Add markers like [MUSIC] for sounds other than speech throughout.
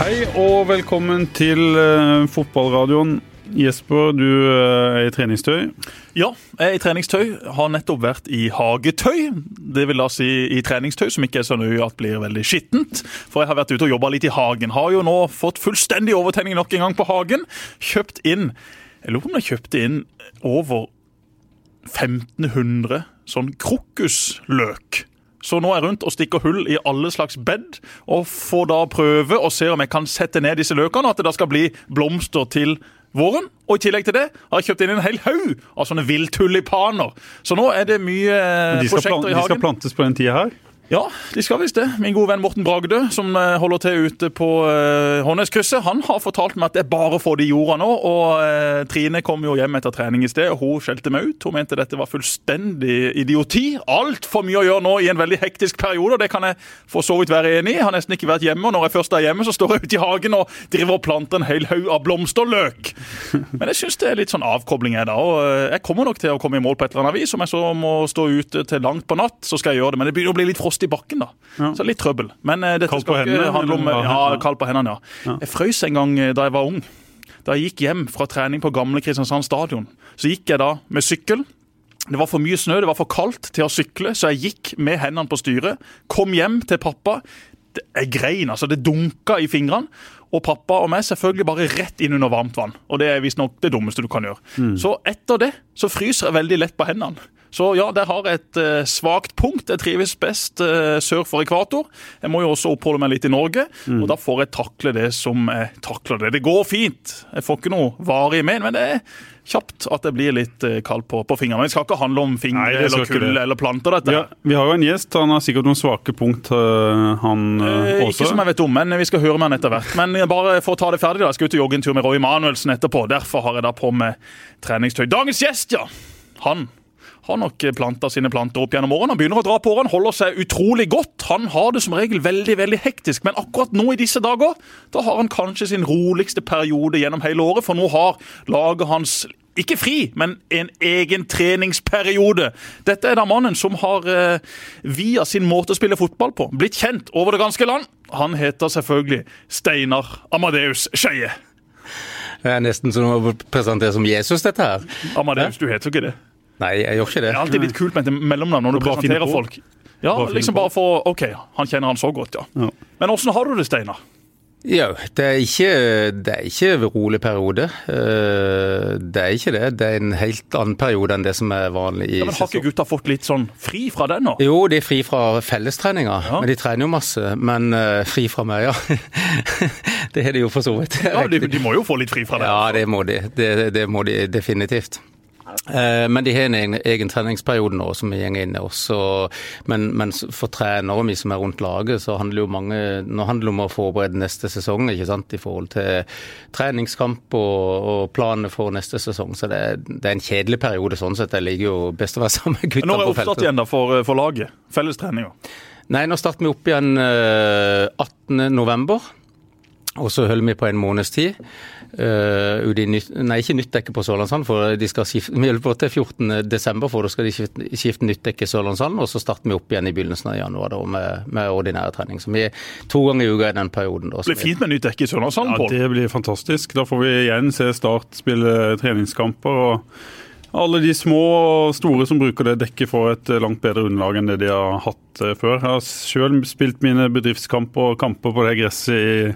Hei og velkommen til uh, fotballradioen. Jesper, du uh, er i treningstøy. Ja, jeg er i treningstøy. Har nettopp vært i hagetøy. Det vil da si i treningstøy som ikke er så nøye at blir veldig skittent. For jeg har vært ute og jobba litt i hagen. Har jo nå fått fullstendig overtenning nok en gang på hagen. Kjøpt inn Jeg lurer på om jeg kjøpte inn over 1500 sånn krokusløk. Så nå er jeg rundt og stikker hull i alle slags bed, og får da prøve å se om jeg kan sette ned disse løkene, at det da skal bli blomster til våren. Og i tillegg til det har jeg kjøpt inn en hel haug av sånne villtulipaner. Så nå er det mye de prosjekter i hagen. De skal plantes på den tida her? Ja, de skal visst det. Min gode venn Morten Bragdø, som eh, holder til ute på uh, Håndneskrysset, han har fortalt meg at det er bare å få det i jorda nå. Og uh, Trine kom jo hjem etter trening i sted, og hun skjelte meg ut. Hun mente dette var fullstendig idioti. Altfor mye å gjøre nå i en veldig hektisk periode, og det kan jeg for så vidt være enig i. Jeg har nesten ikke vært hjemme, og når jeg først er hjemme, så står jeg ute i hagen og driver og planter en hel haug av blomsterløk. Men jeg syns det er litt sånn avkobling, jeg da. Og jeg kommer nok til å komme i mål på et eller annet vis. Om jeg så må stå ute til langt på natt, så skal jeg gjøre det. Men det begynner å bli litt frost i bakken, da. Ja. Så litt trøbbel. Men uh, dette kald skal hendene, ikke handle om Ja, kald på hendene, ja. ja. Jeg frøs en gang da jeg var ung. Da jeg gikk hjem fra trening på gamle Kristiansand stadion, så gikk jeg da med sykkel. Det var for mye snø, det var for kaldt til å sykle, så jeg gikk med hendene på styret. Kom hjem til pappa. Jeg grein, altså. Det dunka i fingrene. Og pappa og meg selvfølgelig bare rett inn under varmt vann. Og det er visstnok det dummeste du kan gjøre. Mm. Så etter det så fryser jeg veldig lett på hendene. Så ja, det har et uh, svakt punkt. Jeg trives best uh, sør for ekvator. Jeg må jo også oppholde meg litt i Norge, mm. og da får jeg takle det som jeg takler det. Det går fint. Jeg får ikke noe varig men, men det er kjapt at det blir litt uh, kaldt på, på fingrene. Men det skal ikke handle om fingre Nei, eller kull eller planter. dette. Ja, vi har jo en gjest. Han har sikkert noen svake punkt, han også. Ikke som jeg vet om, men vi skal høre med han etter hvert. Men bare for å ta det ferdig, da. Jeg skal ut og jogge en tur med Roy Manuelsen etterpå. Derfor har jeg da på med treningstøy. Dagens gjest, ja. Han har nok planta sine planter opp gjennom årene. Han begynner å dra på årene, holder seg utrolig godt. Han har det som regel veldig veldig hektisk, men akkurat nå i disse dager da har han kanskje sin roligste periode gjennom hele året, for nå har laget hans ikke fri, men en egen treningsperiode. Dette er da mannen som har, eh, via sin måte å spille fotball på, blitt kjent over det ganske land. Han heter selvfølgelig Steinar Amadeus Skeie. Det er nesten som å presentere som Jesus, dette her. Amadeus, du heter jo ikke det. Nei, jeg gjør ikke det. Det er alltid litt kult med et mellomnavn når du presenterer folk. Ja, bare liksom bare for OK, han kjenner han så godt, ja. ja. Men åssen har du det, Steinar? Ja, det er ikke, det er ikke rolig periode. Eh, det er ikke det. Det er en helt annen periode enn det som er vanlig i ja, men Har ikke gutta fått litt sånn fri fra den nå? Jo, de er fri fra fellestreninga. Ja. Men de trener jo masse. Men uh, fri fra meg, ja. [LAUGHS] det har de jo for så vidt. Ja, de, de, må jo få litt fri fra det. Ja, det må de. Det, det må de definitivt. Eh, men de har en egen, treningsperiode nå som vi går inn i også. Men, men, for trenere vi som er rundt laget, så handler jo mange Nå handler det om å forberede neste sesong ikke sant, i forhold til treningskamp og, og planene for neste sesong. Så det, det, er en kjedelig periode sånn sett. Det ligger jo best å være [LAUGHS] sammen med gutta på feltet. Når er oppstart igjen da for, for laget? Fellestreninga? Nei, nå starter vi opp igjen 18.11. Eh, og så holder vi på en måneds tid. Uh, nytt, nei, ikke nytt dekke på Sørlandshallen, for de skal skifte, vi på til 14.12. for da skal de skifte, skifte nytt dekke Sørlandshallen. Og så starter vi opp igjen i begynnelsen av januar da, med, med ordinær trening. Så vi er to ganger i uka i den perioden. Da, det blir fint med nytt dekke i Sørlandshallen, Pål. Ja, det blir fantastisk. Da får vi igjen se Start spille treningskamper. og alle de små og store som bruker det dekket, får et langt bedre underlag enn det de har hatt eh, før. Jeg har selv spilt mine bedriftskamper og kamper på det gresset i,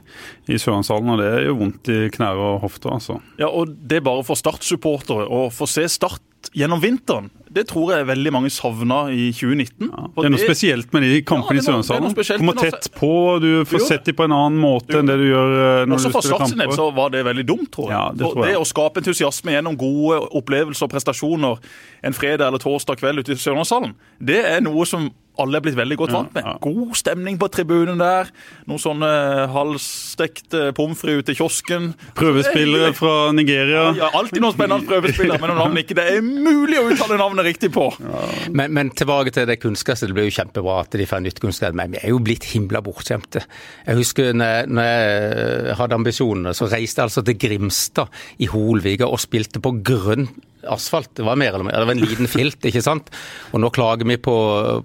i Sørlandshallen, og det er jo vondt i knær og hofter, altså. Ja, og det er bare for Start-supportere å få se Start gjennom vinteren. Det tror jeg veldig mange savna i 2019. Ja, det er noe det, spesielt med de kampene ja, i Sørlandshallen. Kommer tett på, du får sett dem på en annen måte jo. enn det du gjør eh, når Også du spiller kamper. Også for så var det veldig dumt, tror jeg. Ja, det, tror jeg. det å skape entusiasme gjennom gode opplevelser og prestasjoner en fredag eller torsdag kveld ute i Sørlandshallen, det er noe som alle er blitt veldig godt vant med. God stemning på tribunen der. Noen sånne halvstekte pommes frites ute i kiosken. Prøvespillere fra Nigeria. Ja, alltid noen spennende [LAUGHS] prøvespillere, men noen navn ikke det er mulig å uttale navnet riktig på. Ja. Men, men, tilbake til det kunstgresset. Det blir jo kjempebra at de får nytt kunstgress, men vi er jo blitt himla bortskjemte. Jeg husker når, når jeg hadde ambisjonene, så reiste jeg altså til Grimstad i Holviga og spilte på grønn asfalt. Det var mer eller mer, det var en liten filt, ikke sant. Og nå klager vi på,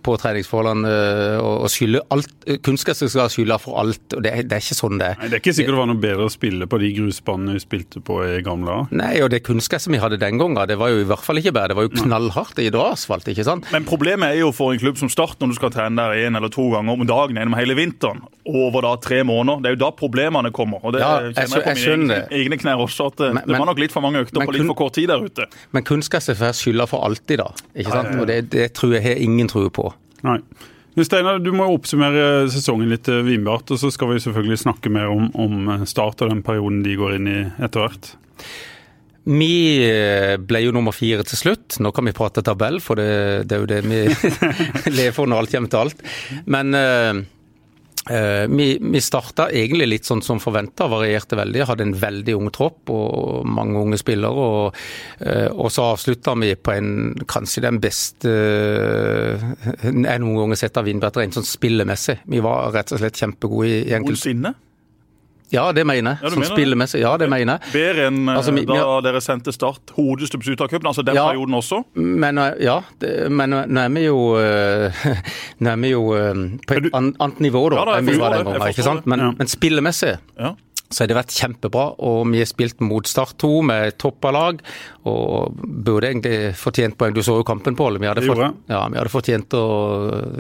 på treningsforholdene og, og skylder alt. Kunstgress skal skylde for alt, og det, det, er ikke sånn det er. Nei, Det er ikke sikkert det var noe bedre å spille på de grusbanene vi spilte på i gamle dager. Nei, og det kunstgresset vi hadde den gangen, det var jo i hvert fall ikke bedre. Det var jo knallhardt i dag asfalt, ikke sant. Men problemet er jo for en klubb som Start, når du skal trene der én eller to ganger om dagen gjennom hele vinteren, over da tre måneder. Det er jo da problemene kommer. og det Ja, jeg kjenner jeg på jeg mine egne, egne knær også, at Men- det var nok litt for mange økter på litt for kort tid der ute. Men kunstgresset skylder skylda for alltid, da. Ikke sant? Og det, det tror jeg har ingen tro på. Nei. Men Steinar, du må oppsummere sesongen litt vinbart, og så skal vi selvfølgelig snakke mer om, om Start og den perioden de går inn i etter hvert. Vi eh, ble jo nummer fire til slutt. Nå kan vi prate tabell, for det, det er jo det vi [LAUGHS] lever for når alt kommer til alt. Men eh, eh, vi, vi starta egentlig litt sånn som forventa, varierte veldig. Hadde en veldig ung tropp og mange unge spillere. Og, eh, og så avslutta vi på en kanskje den beste eh, jeg noen gang har sett av Vindbjart rent sånn spillemessig. Vi var rett og slett kjempegode i, enkelt... Noensinne. Ja, det mener jeg. Ja, Som mener spillemessig. Ja, det mener jeg. Bedre enn eh, Altså, da har- dere sendte Start hodestups ut av cupen, altså den Ja. perioden også. Men eh, ja, det, men nå nå er vi jo eh, Nå er vi jo eh, på et du- et annet nivå, da, Ja da, enn vi var den gangen. Men, Ja. men spillemessig Ja. Så har det vært kjempebra, og vi har spilt mot Start 2 med toppa lag. Og burde egentlig fortjent poeng. Du så jo kampen, Pål. Vi ja, vi hadde fortjent å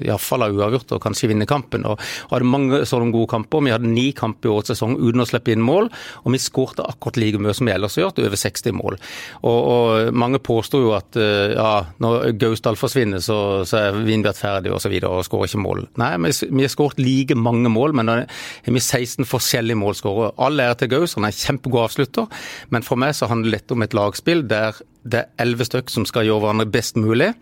iallfall ha uavgjort og kanskje vinne kampen. Og, og hadde mange sånne gode kamper. Vi hadde ni kamper i årets sesong uten å slippe inn mål, og vi skårte akkurat like mye som vi ellers har gjort, over 60 mål. Og, og mange påsto jo at eh, ja, når Gausdal forsvinner, så, så er Vindbjart ferdig og så videre, og skårer ikke mål. Nei, vi, vi har skåret like mange mål, men da har vi 16 forskjellige målskårere. All ære til Gaus, han er kjempegod avslutter, men for meg så handler dette om et lagspill der det er elleve stykk som skal gjøre hverandre best mulig.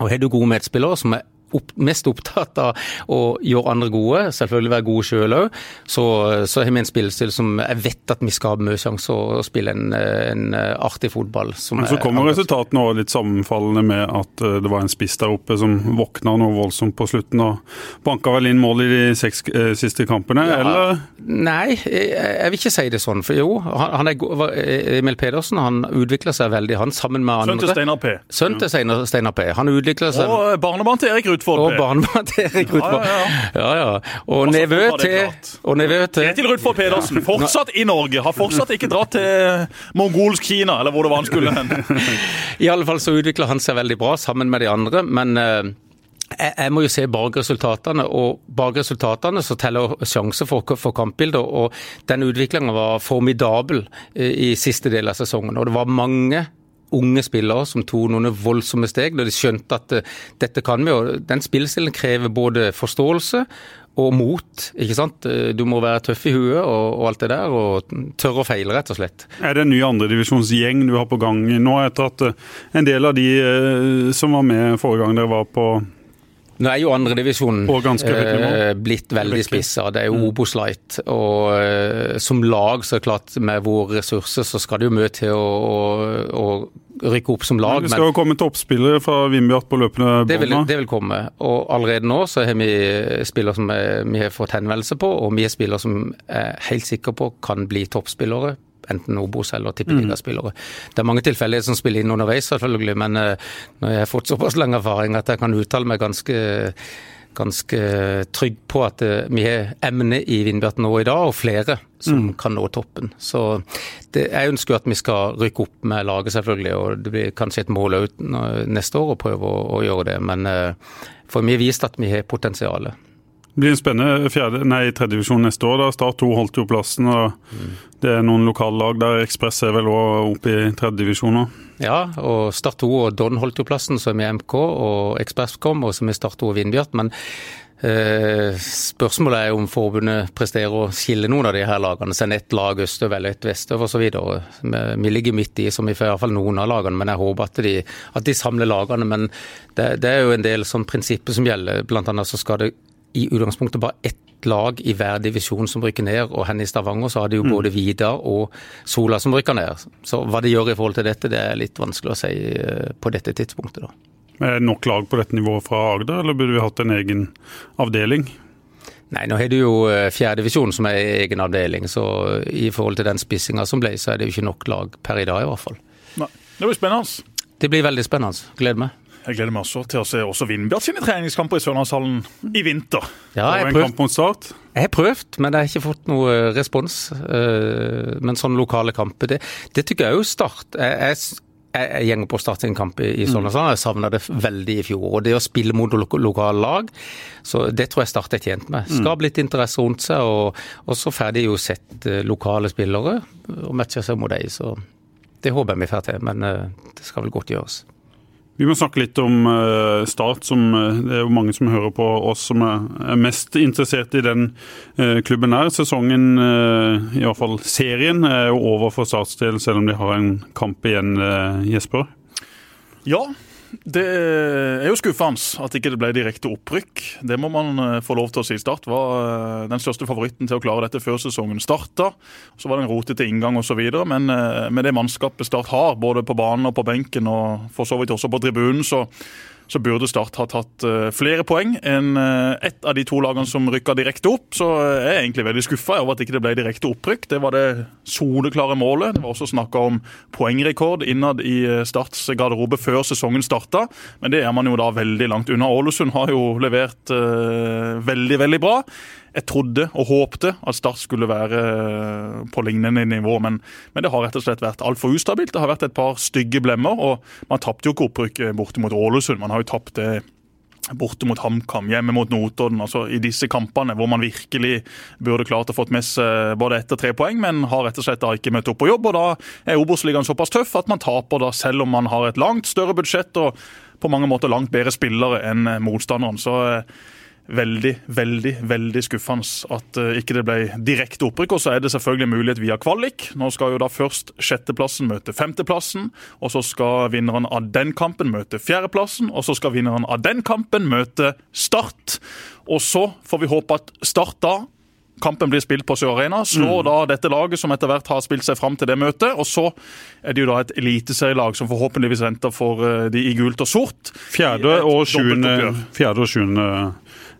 Og har du gode medspillere som er opp, mest opptatt av å gjøre andre gode, selvfølgelig være gode sjøl òg, så, så har vi en spillestil som jeg vet at vi skal ha mye sjanse å spille en, en artig fotball. Som Men så er- kommer resultatene òg litt sammenfallende med at eh, det var en spiss der oppe som våkna noe voldsomt på slutten og banka vel inn mål i de seks eh, siste kampene, eller? Nei, jeg, jeg vil ikke si det sånn. For jo, han, han er, Emil Pedersen han utvikla seg veldig, han sammen med Sønn til andre. Steinar P. Sønnen til Steinar, P. Han utvikla seg Og barnebarn til Erik Rutvold Og P. barnebarn til Erik Rutvold. Ja, Ja. Og nevø til. Og nevø til Kjetil Rutvold Pedersen, fortsatt i Norge. Har fortsatt ikke dratt til mongolsk Kina, eller hvor det var han skulle hen. [LAUGHS] I alle fall så utvikler han seg veldig bra sammen med de andre, men eh, jeg, må jo se bak resultatene, og bak resultatene så teller sjanse for, for kampbildet. Og den utviklinga var formidabel eh, i siste del av sesongen. Og det var mange unge spillere som tok noen voldsomme steg da de skjønte at eh, dette kan vi. Og den spillestilen krever både forståelse og mot. ikke sant? Eh, Du må være tøff i huet og, og alt det der, og tørre å feile, rett og slett. Er det en ny andredivisjonsgjeng du har på gang nå, etter at eh, en del av de som var med forrige gang dere var på Nå er jo andredivisjonen eh, blitt veldig spissa. Det er jo Obos Light. Og eh, som lag, så er det klart, med våre ressurser, så skal det jo mye til å, å, å rykke opp som lag. Det skal jo komme toppspillere fra Vindbjart på løpende det vil, bånd. det vil komme. Og allerede nå så har vi spillere som er, vi har fått henvendelse på, og vi har spillere som er helt sikre på kan bli toppspillere. Enten Obos eller tippeligaspillere. Det er mange tilfeller som spiller inn underveis, selvfølgelig, men eh, når jeg har fått såpass lang erfaring at jeg kan uttale meg ganske ganske trygg på at eh, vi har emne i Vindbjart nå i dag, og flere som kan nå toppen. Så det, jeg ønsker at vi skal rykke opp med laget, selvfølgelig. Og det blir kanskje et mål ut neste år å prøve å, å gjøre det. Men eh, for vi har vist at vi har potensialet. Det blir en spennende fjerde, nei, tredjedivisjon neste år. da. Start 2 holdt jo plassen. og Det er noen lokallag der. Ekspress er vel òg oppe i tredjedivisjon nå. Ja, og Start 2 og Don holdt jo plassen, som er MK, og Ekspress kom, og som er Start 2 og Vindbjart. Men eh, spørsmålet er om forbundet presterer å skille noen av de her lagene. Sende ett lag østover eller ett vestover osv. Vi ligger midt i, som i hvert fall noen av lagene, men jeg håper at de, at de samler lagene. Men det, det er jo en del sånn prinsipper som gjelder. Blant annet så skal det i utgangspunktet bare ett lag i hver divisjon som rykker ned, og henne i Stavanger så har de jo både Vidar og Sola som rykker ned. Så hva de gjør i forhold til dette, det er litt vanskelig å si eh, på dette tidspunktet, da. Er det nok lag på dette nivået fra Agder, eller burde vi hatt en egen avdeling? Nei, nå har du jo eh, fjerdedivisjon som er egen avdeling, så i forhold til den spissinga som ble, så er det jo ikke nok lag per i dag i hvert fall. Nei. Det blir spennende. Det blir veldig spennende. Gleder meg. Jeg gleder meg også til å se også Vindbjart sine treningskamper i Sørlandshallen i vinter. Ja, jeg en prøvd, jeg har prøvd, men jeg har ikke fått noe eh, respons. Eh, Men sånne lokale kamper, det, det tykker jeg jo Start. Jeg, jeg, jeg, gjenger på å starte en kamp i, i Sørlandshallen. Jeg savna det veldig i fjor. Og det å spille mot lo lokale lag, så det tror jeg Start er tjent med. Skape litt interesse rundt seg, og, og så får de jo sett eh, lokale spillere og matcher seg mot dem. Så det håper jeg vi får til, men det skal vel godt gjøres. Vi må snakke litt om eh, Start. som eh, Det er jo mange som hører på oss som er mest interessert i den eh, klubben her. Sesongen, i hvert fall serien, er jo over for Starts del, selv om de har en kamp igjen, Jesper. Ja, det er jo skuffende at ikke det ble direkte opprykk. Det må man eh, få lov til å si. Start var eh, den største favoritten til å klare dette før sesongen starta. Så var det en rotete inngang osv. Men eh, med det mannskapet Start har, både på banen og på benken, og for så vidt også på tribunen, så, så burde Start ha tatt eh, flere poeng enn eh, ett av de to lagene som rykka direkte opp. Så eh, jeg er egentlig veldig skuffa over at ikke det ble direkte opprykk. Det var det soleklare målet. Det var også snakka om poengrekord innad i Starts garderobe før sesongen starta, men det er man jo da veldig langt unna. Ålesund har jo levert veldig, veldig bra. Jeg trodde og håpte at Start skulle være eh, på lignende nivå, men, men det har rett og slett vært altfor ustabilt. Det har vært et par stygge blemmer, og man tapte jo ikke opprykket borte mot Ålesund. Man har jo tapt det borte mot HamKam, hjemme mot Notodden. altså I disse kampene hvor man virkelig burde klart å fått med seg både ett og tre poeng, men har rett og slett da ikke møtt opp på jobb. og Da er Obos-ligaen såpass tøff at man taper da selv om man har et langt større budsjett og på mange måter langt bedre spillere enn motstanderen. Så eh, veldig, veldig veldig skuffende at uh, ikke det ble direkte opprykk. Og så er det selvfølgelig mulighet via kvalik. Nå skal jo da først sjetteplassen møte femteplassen. Og så skal vinneren av den kampen møte fjerdeplassen. Og så skal vinneren av den kampen møte Start. Og så får vi håpe at Start da Kampen blir spilt på Sør Arena. Slår da dette laget som etter hvert har spilt seg fram til det møtet. Og så er det jo da et eliteserielag som forhåpentligvis venter for uh, de i gult og sort. Fjerde og sjuende, fjerde og sjuende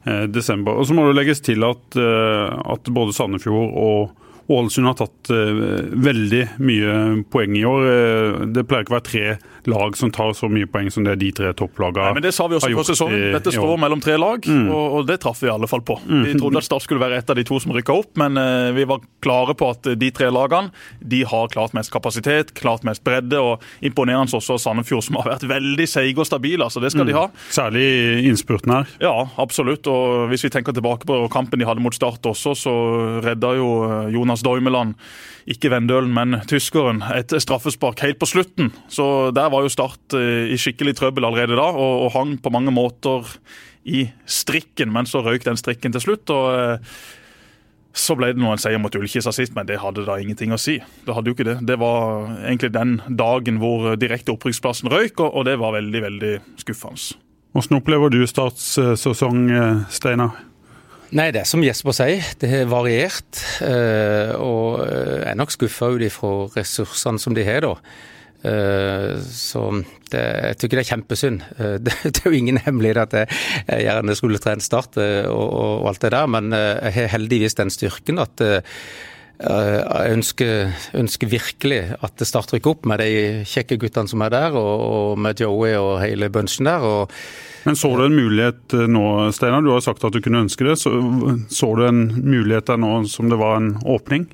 eh, desember. Og så må det legges til at, eh, at både Sandefjord og Ålesund har tatt eh, veldig mye poeng i år. Eh, det pleier ikke å være tre lag som tar så mye poeng som det de tre topplagene Nei, men Det sa vi også på før sesongen. Dette står mellom tre lag, og, og det traff vi i alle fall på. Vi trodde at Start skulle være et av de to som rykka opp, men uh, vi var klare på at de tre lagene de har klart mest kapasitet, klart mest bredde, og imponerende også Sandefjord, som har vært veldig seige og stabile. altså Det skal de ha. Særlig innspurten her. Ja, absolutt. Og hvis vi tenker tilbake på kampen de hadde mot Start også, så redda jo eh, Jonas Doimeland, ikke Vendølen, men tyskeren, et straffespark helt på slutten. Så der var jo Start eh, i skikkelig trøbbel allerede da, og, og hang på mange måter i strikken, men så røyk den strikken til slutt. og eh, så ble det nå en seier mot Ullkisa sist, men det hadde da ingenting å si. Det hadde jo ikke det. Det var egentlig den dagen hvor direkte opprykksplassen røyk, og, det var veldig, veldig skuffende. Hvordan opplever du Starts eh, sesong, eh, Steinar? Nei, det er som Jesper sier, det er variert. eh, Og jeg er nok skuffa ut ifra ressursene som de har, da. Eh, Så det, jeg tykker det er kjempesynd. Eh, [LAUGHS] Det, det er jo ingen hemmelighet at jeg, gjerne skulle trent Start eh, og, og, alt det der, men jeg har heldigvis den styrken at jeg ønsker, ønsker virkelig at det Start rykker opp med de kjekke guttene som er der, og, og med Joey og hele bunchen der. og Men Så du en mulighet nå, Steinar? Du har sagt at du kunne ønske det. Så, så du en mulighet der nå som det var en åpning?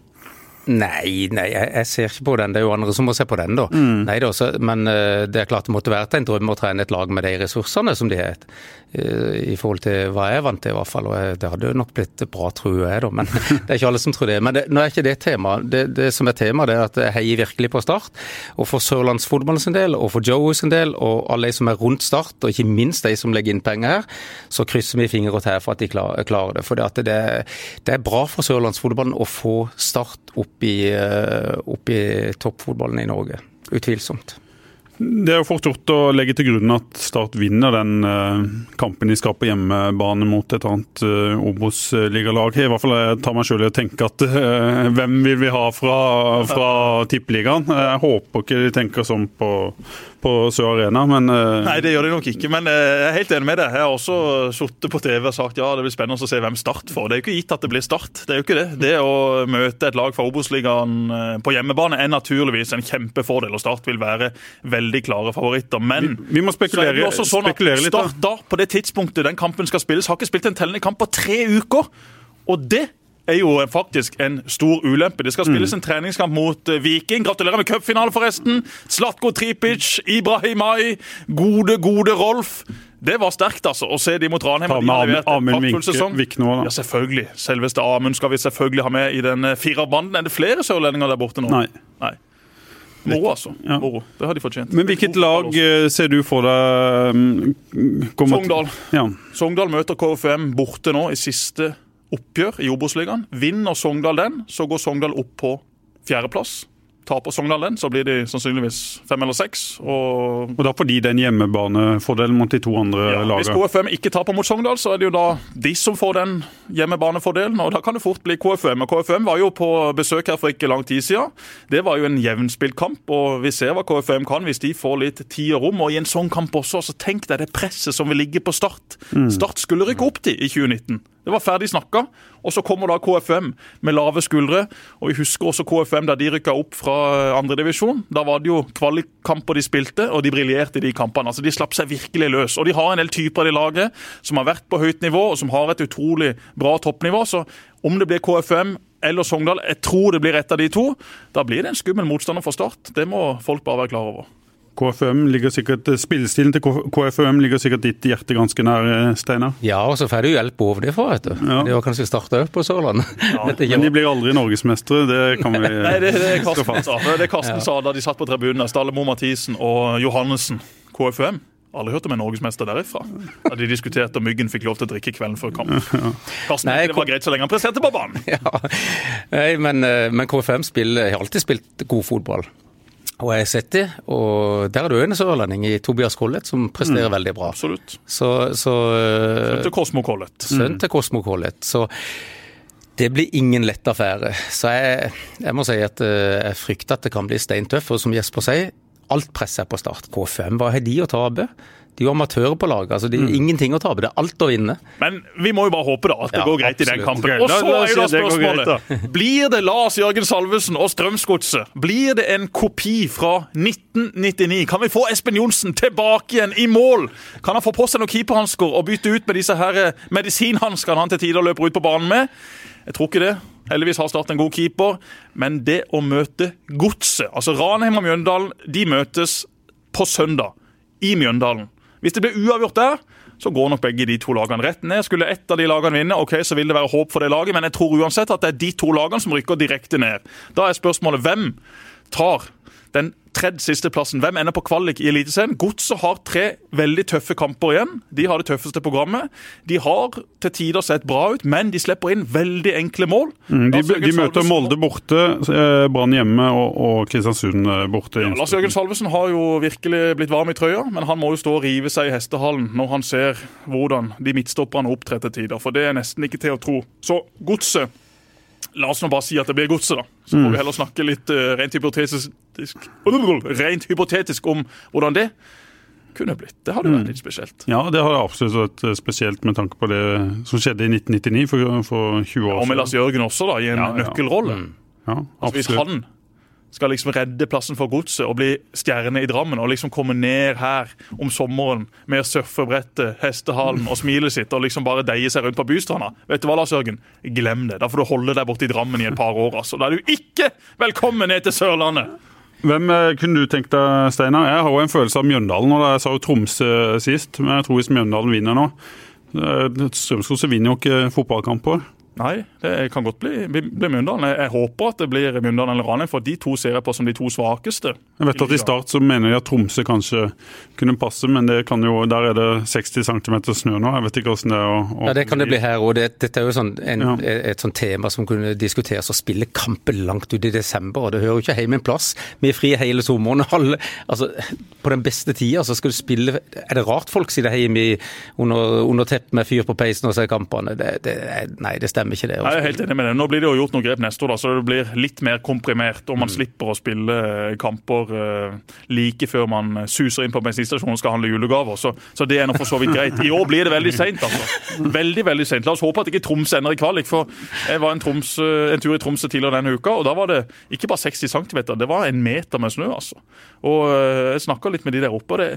Nei, nei, jeg, jeg ser ikke på den. Det er jo andre som må se på den, da. Nei, det også, men eh, det er klart det måtte være en drøm å trene et lag med de ressursene som de har. eh, I forhold til hva jeg er vant til, i hvert fall. Og det hadde nok blitt bra, tror jeg, da. Men [LAUGHS] det er ikke alle som tror det. Men det, nå er ikke det tema. Det, det som er tema, det er at jeg heier virkelig på Start. Og for sørlandsfotballen sin del, og for Joe sin del, og alle de som er rundt Start, og ikke minst de som legger inn penger her, så krysser vi fingre og tær for at de klarer, klarer det. For det, det, det er bra for sørlandsfotballen å få Start opp i, eh, opp i toppfotballen i Norge. Utvilsomt. Det er jo fort gjort å legge til grunn at Start vinner den eh, kampen de skal på hjemmebane mot et annet uh, Obos-ligalag. I hvert fall jeg tar meg selv i å tenke at eh, hvem vil vi ha fra, fra tippeligaen? Jeg håper ikke de tenker sånn på, på Sør Arena, men uh... Nei, det gjør de nok ikke. Men uh, jeg er helt enig med deg. Jeg har også sittet på TV og sagt ja, det blir spennende å se hvem Start får. Det er jo ikke gitt at det blir Start. Det er jo ikke det. Det å møte et lag fra Obos-ligaen uh, på hjemmebane er naturligvis en kjempefordel, og Start vil være veldig klare favoritter. Men vi, vi må spekulere, så er det også sånn at litt. Start da, på det tidspunktet den kampen skal spilles, har ikke spilt en tellende kamp på tre uker. Og det er jo faktisk en stor ulempe. Det skal spilles en treningskamp mot eh, Viking. Gratulerer med cupfinale, forresten. Slatko Tripic, Ibrahimai, gode, gode Rolf. Det var sterkt, altså, å se de mot Ranheim. Ta med Amund Vikno. Ja, selvfølgelig. Selveste Amund skal vi selvfølgelig ha med i den eh, firerbanden. Er det flere sørlendinger der borte nå? Nei. Nei. Moro, altså. Ja. Moro. Det har de fortjent. Men hvilket lag eh, ser du for deg mm, Sogndal. Ja. Sogndal møter KFM borte nå i siste oppgjør i Obos-ligaen. Vinner Sogndal den, så går Sogndal opp på fjerdeplass. Taper Sogndal den, så blir de sannsynligvis fem eller seks. Og, og da får de den hjemmebanefordelen mot de to andre ja, lagene? Hvis KFM ikke taper mot Sogndal, så er det jo da de som får den hjemmebanefordelen. Og da kan det fort bli KFM. Og KFM var jo på besøk her for ikke lang tid siden. Det var jo en jevnspilt kamp, og vi ser hva KFM kan hvis de får litt tid og rom. Og i en sånn kamp også, så tenk deg det presset som vil ligge på Start. Mm. Start skulle rykke opp til i 2019. Det var ferdig snakka. Og så kommer da KFM med lave skuldre. Og vi husker også KFM da de rykka opp fra andredivisjon. Da var det jo kvalikkamper de spilte, og de briljerte i de kampene. Altså De slapp seg virkelig løs. Og de har en del typer i laget som har vært på høyt nivå, og som har et utrolig bra toppnivå. Så om det blir KFM eller Sogndal, jeg tror det blir ett av de to, da blir det en skummel motstander for Start. Det må folk bare være klar over. KFM ligger sikkert, Spillestilen til KFM ligger sikkert ditt hjerte ganske nær, eh, Steinar? Ja, og så får du hjelp overfra, vet du. Ja. Det var kanskje starta opp på Sørlandet. Ja. Men de blir aldri norgesmestere, det kan vi [LAUGHS] Nei, det, det er Karsten sa. Det er Karsten ja. sa da de satt på tribunen. Stallemo Mathisen og Johannessen. KFM. Aldri hørt om en norgesmester derifra. Da de diskuterte om Myggen fikk lov til å drikke kvelden før kamp. [LAUGHS] Karsten, Nei, det var greit så lenge han presterte på banen. [LAUGHS] Ja. Nei, men, eh, men KFM spiller, har alltid spilt god fotball. Og jeg har sett det, og der er òg en sørlending i Tobias Collett som presterer mm, veldig bra. Absolutt. Så, så, sønn til Kosmo Collett. Sønn til Kosmo Collett. Så det blir ingen lett affære. Så jeg, jeg må si at eh, jeg frykter at det kan bli steintøff. Og som Jesper sier, alt presset er på start. K5, hva har de å tape? De er jo amatører på laget. altså Det er mm. ingenting å tape. Det er alt å vinne. Men vi må jo bare håpe da at det ja, går greit absolutt. i den kampen. Og så er jo da spørsmålet Blir det Lars Jørgen Salvesen og Strømsgodset? Blir det en kopi fra 1999? Kan vi få Espen Johnsen tilbake igjen i mål? Kan han få på seg noen keeperhansker og bytte ut med disse her eh, medisinhanskene han til tider løper ut på banen med? Jeg tror ikke det. Heldigvis har Start en god keeper. Men det å møte Godset Altså Ranheim og Mjøndalen de møtes på søndag i Mjøndalen. Hvis det blir uavgjort der, så går nok begge de to lagene rett ned. Skulle ett av de lagene vinne, ok, så vil det være håp for det laget, men jeg tror uansett at det er de to lagene som rykker direkte ned. Da er spørsmålet hvem tar den tredje sisteplassen. Hvem ender på kvalik i Eliteserien? Godset har tre veldig tøffe kamper igjen. De har det tøffeste programmet. De har til tider sett bra ut, men de slipper inn veldig enkle mål. Mm, de, de møter Molde borte, eh, Brann hjemme og, og, Kristiansund eh, borte. Ja, Lars Jørgen Salvesen har jo virkelig blitt varm i trøya, men han må jo stå og rive seg i hestehallen når han ser hvordan de midtstopperne opptrer til tider. For det er nesten ikke til å tro. Så Godset La oss nå bare si at det blir godset, da. Så får mm. vi heller snakke litt uh, rent, hypotetisk, rent hypotetisk om hvordan det kunne blitt. Det hadde vært mm. litt spesielt. Ja, det har absolutt vært eh, spesielt med tanke på det som skjedde i 1999, for, for 20 år siden. Og med Lars Jørgen også, da, i en ja, nøkkelrolle. Mm. Ja, altså, hvis han skal liksom redde plassen for godset og bli stjerne i Drammen. Og liksom komme ned her om sommeren med surfebrettet, hestehalen og smilet sitt og liksom bare deie seg rundt på bystranda. Vet du hva, Lars Jørgen? Glem det. Da får du holde deg borte i Drammen i et par år. altså. Da er du ikke velkommen ned til Sørlandet! Hvem eh, kunne du tenkt deg, Steinar? Jeg har jo en følelse av Mjøndalen. og Jeg sa jo Tromsø sist, men jeg tror hvis Mjøndalen vinner nå eh, Strømsgodset vinner jo ikke fotballkamper. Nei, det kan godt bli, bli, bli Mjøndalen. Jeg, jeg, håper at det blir Mjøndalen eller Ranheim, for de to ser jeg på som de to svakeste. Jeg vet at I start så mener de at Tromsø kanskje kunne passe, men det kan jo, der er det 60 cm snø nå. Jeg vet ikke hvordan det er. Å, å, ja, Det kan det bli her òg. Det, dette er jo sånn, en, ja. et sånt tema som kunne diskuteres. Å spille kamper langt ut i desember, og det hører jo ikke hjemme en plass. Vi er frie hele sommeren. Alle, altså, på den beste tida så skal du spille Er det rart folk sitter hjemme under, under teppet med fyr på peisen og ser kampene? Det, det, nei, det stemmer stemmer ikke det. Jeg er helt enig med det. Nå blir det jo gjort noen grep neste år, da, så det blir litt mer komprimert. Og man mm. slipper å spille eh, kamper uh, like før man suser inn på bensinstasjonen og skal handle julegaver. Så, så det er nå for så vidt greit. I år blir det veldig seint, altså. Veldig, veldig sent. La oss håpe at ikke Troms ender i kvalik. For jeg var en, Troms, en tur i Tromsø tidligere denne uka, og da var det ikke bare 60 cm, det var en meter med snø, altså. Og jeg snakka litt med de der oppe. og det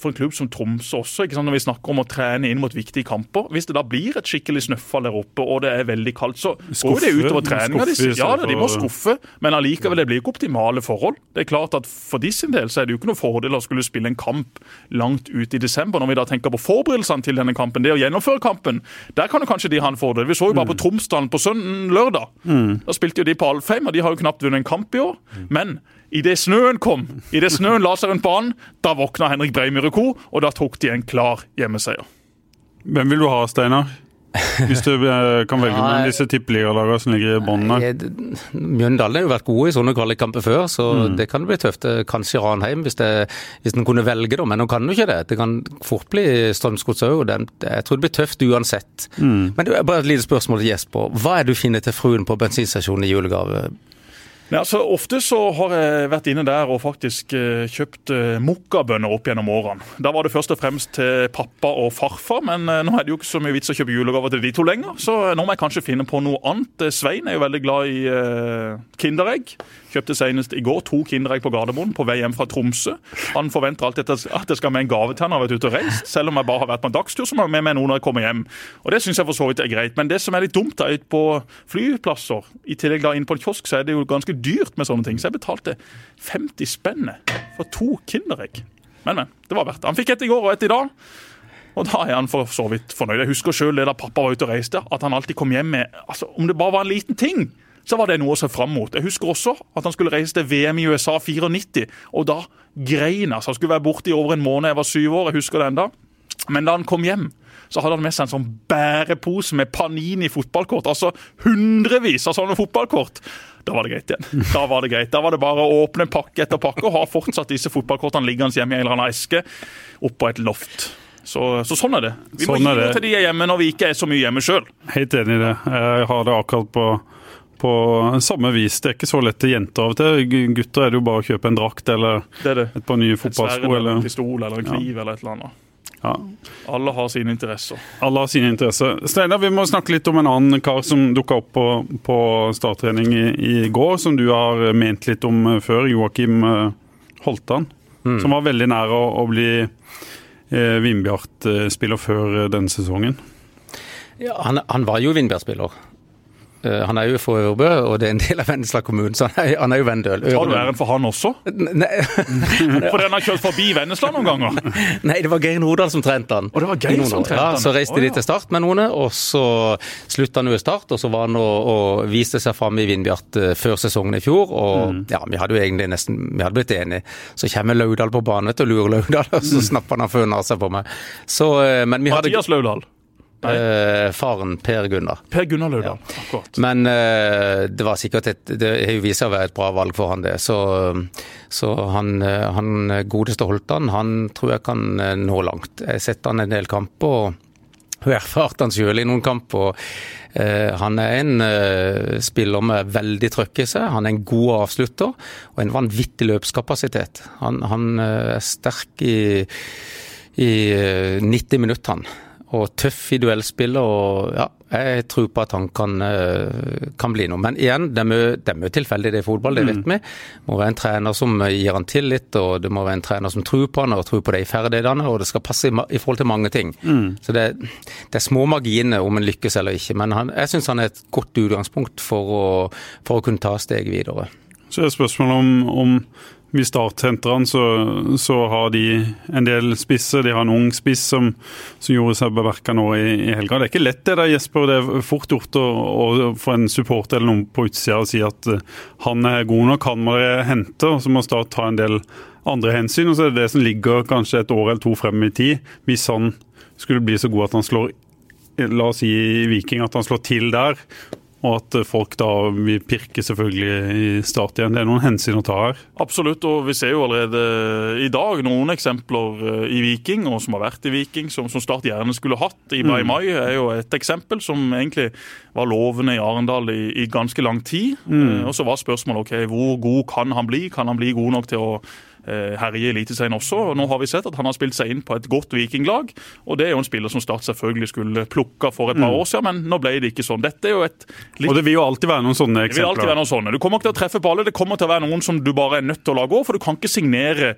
for en klubb som Tromsø også, ikke sant? når vi snakker om å trene inn mot viktige kamper. Hvis det da blir et skikkelig snøfall der oppe og det er veldig kaldt, så går det utover treninga. De, Ja, de må skuffe, men allikevel, det blir ikke optimale forhold. Det er klart at For de sin del så er det jo ikke noe fordel å skulle spille en kamp langt ut i desember, når vi da tenker på forberedelsene til denne kampen. Det å gjennomføre kampen, der kan jo kanskje de ha en fordel. Vi så jo bare på mm. Tromsdalen på søndag lørdag. Mm. Da spilte jo de på Alfheim, og de har jo knapt vunnet en kamp i år. Men Idet snøen kom, i det snøen la seg rundt banen, da våkna Henrik Breimyre Co., og da tok de en klar hjemmeseier. Hvem vil du ha, Steinar? Hvis du eh, kan velge mellom disse tippeligalagene som ligger i bånn Mjøndalen har jo vært gode i sånne kvalikkamper før, så mm. det kan bli tøft. Kanskje Ranheim, hvis, det, hvis en kunne velge, da. Men nå kan jo ikke det. Det kan fort bli Strømsgods òg. Jeg tror det blir tøft uansett. Mm. Men det er bare et lite spørsmål til Jesper. Hva er det du finner til fruen på bensinstasjonen i julegave? Nei, altså Ofte så har jeg vært inne der og faktisk eh, kjøpt eh, mokkabønner opp gjennom årene. Da var det først og fremst til pappa og farfar, men eh, nå er det jo ikke så mye vits å kjøpe julegaver til de to lenger. Så nå må jeg kanskje finne på noe annet. Svein er jo veldig glad i Kinderegg. Kjøpte senest i går to Kinderegg på Gardermoen på vei hjem fra Tromsø. Han forventer alltid at det skal med en gave til han har vært ute og reist. Selv om jeg bare har vært på en dagstur, må jeg med meg noe når jeg kommer hjem. Og Det syns jeg for så vidt er greit. Men det som er litt dumt da, på flyplasser, i tillegg da inn på en kiosk, så er det jo ganske dyrt med sånne ting. Så jeg betalte 50 spenn for to Kinderegg. Men, men. Det var verdt det. Han fikk et i går og et i dag. Og da er han for så vidt fornøyd. Jeg husker sjøl da pappa var ute og reiste, at han alltid kom hjem med altså, Om det bare var en liten ting, så var det noe å se fram mot. Jeg husker også at han skulle reise til VM i USA 94, og da grein han. Han skulle være borte i over en måned, jeg var syv år, jeg husker det enda. Men da han kom hjem, så hadde han med seg en sånn bærepose med Panini fotballkort. Altså hundrevis av sånne fotballkort. Da var det greit igjen. Da var det greit. Da var det bare å åpne pakke etter pakke og ha fortsatt disse fotballkortene liggende hjemme i en eller annen eske oppå et loft. Så, så, sånn er det. Vi sånn må gi noe til de hjemme når vi ikke er så mye hjemme sjøl. Helt enig i det. Jeg har det akkurat på på samme vis. Det er ikke så lett til jenter av og til. Gutter er det jo bare å kjøpe en drakt eller det det. et par nye fotballsko. Eller en pistol eller en kniv ja. eller et eller annet. Ja. Alle har sine interesser. Alle har sine interesser. Steinar, vi må snakke litt om en annen kar som dukka opp på, på starttrening i, i, går, som du har ment litt om før. Joakim eh, Holtan. Mm. Som var veldig nær å, å bli eh, Vindbjart-spiller før eh, denne sesongen. Ja, han, han var jo Vindbjart-spiller. Eh, han er jo fra Ørbø, og det er en del av Vennesla kommune, så han er, han er jo Vendøl. Tar du æren for han også? Nei. [LAUGHS] Fordi han har kjørt forbi Vennesla noen ganger? [LAUGHS] Nei, det var Geir Nordahl som trente han. Og det var Geir som trente han? Ja, Så reiste de til Start med noen, og så slutta han jo i Start. Og så var han og, og viste seg fram i Vindbjart eh, før sesongen i fjor. Og mm. ja, vi hadde jo egentlig nesten vi hadde blitt enige. Så kommer Laudal på banen og lurer Laudal, [LAUGHS] og så mm. snapper han før seg på meg. Så, eh, men vi hadde Mathias Laudal? Eh, faren Per Gunnar. Per Gunnar Løvdahl, ja. akkurat. Men eh, det var sikkert et, det har jo vist seg å være et bra valg for han det. Så, så han, eh, han, godeste Holtan, han tror jeg kan eh, nå langt. Jeg har sett han en del kamper. og har erfart han sjøl i noen kamper. Eh, han er en eh, spiller med veldig trøkk i seg. Han er en god avslutter og en vanvittig løpskapasitet. Han, han er sterk i, i 90 minutter, han og tøff i duellspillet. og ja, Jeg tror på at han kan, eh, kan bli noe. Men igjen, det er mye, det er mye tilfeldig det i fotball, det vet mm. vi. Det må være en trener som gir han tillit, og det må være en trener som tror på han og tror på de ferdighetene, og det skal passe i, i forhold til mange ting. Mm. Så det, det, er små marginer om en lykkes eller ikke, men han, jeg syns han er et godt utgangspunkt for å, for å kunne ta steg videre. Så er spørsmålet om, om i startsentrene så, så, har de en del spisser. De har en ung spiss som, som gjorde seg bemerka nå i, i, helga. Det er ikke lett det der, Jesper. Det er fort gjort å, å få en supporter eller noen på utsida og si at uh, han er god nok, han må dere hente. og Så må Start ta en del andre hensyn. og Så er det det som ligger kanskje et år eller to frem i tid. Hvis han skulle bli så god at han slår La oss si Viking at han slår til der Og at folk da vil pirke selvfølgelig i start igjen. Det er noen hensyn å ta her. Absolutt, og vi ser jo allerede i dag noen eksempler eh, i Viking, og som har vært i Viking, som, som Start gjerne skulle hatt. Ibrahim mm. Mai er jo et eksempel som egentlig var lovende i Arendal i, i ganske lang tid. Mm. Eh, og så var spørsmålet ok, hvor god kan han bli? Kan han bli god nok til å herje i Eliteserien også. og Nå har vi sett at han har spilt seg inn på et godt vikinglag. og Det er jo en spiller som Start selvfølgelig skulle plukka for et par mm. år siden, men nå ble det ikke sånn. Dette er jo et litt... Og Det vil jo alltid være noen sånne eksempler. Det vil alltid være noen sånne. Du kommer ikke til å treffe på alle. Det kommer til å være noen som du bare er nødt til å la gå, for du kan ikke signere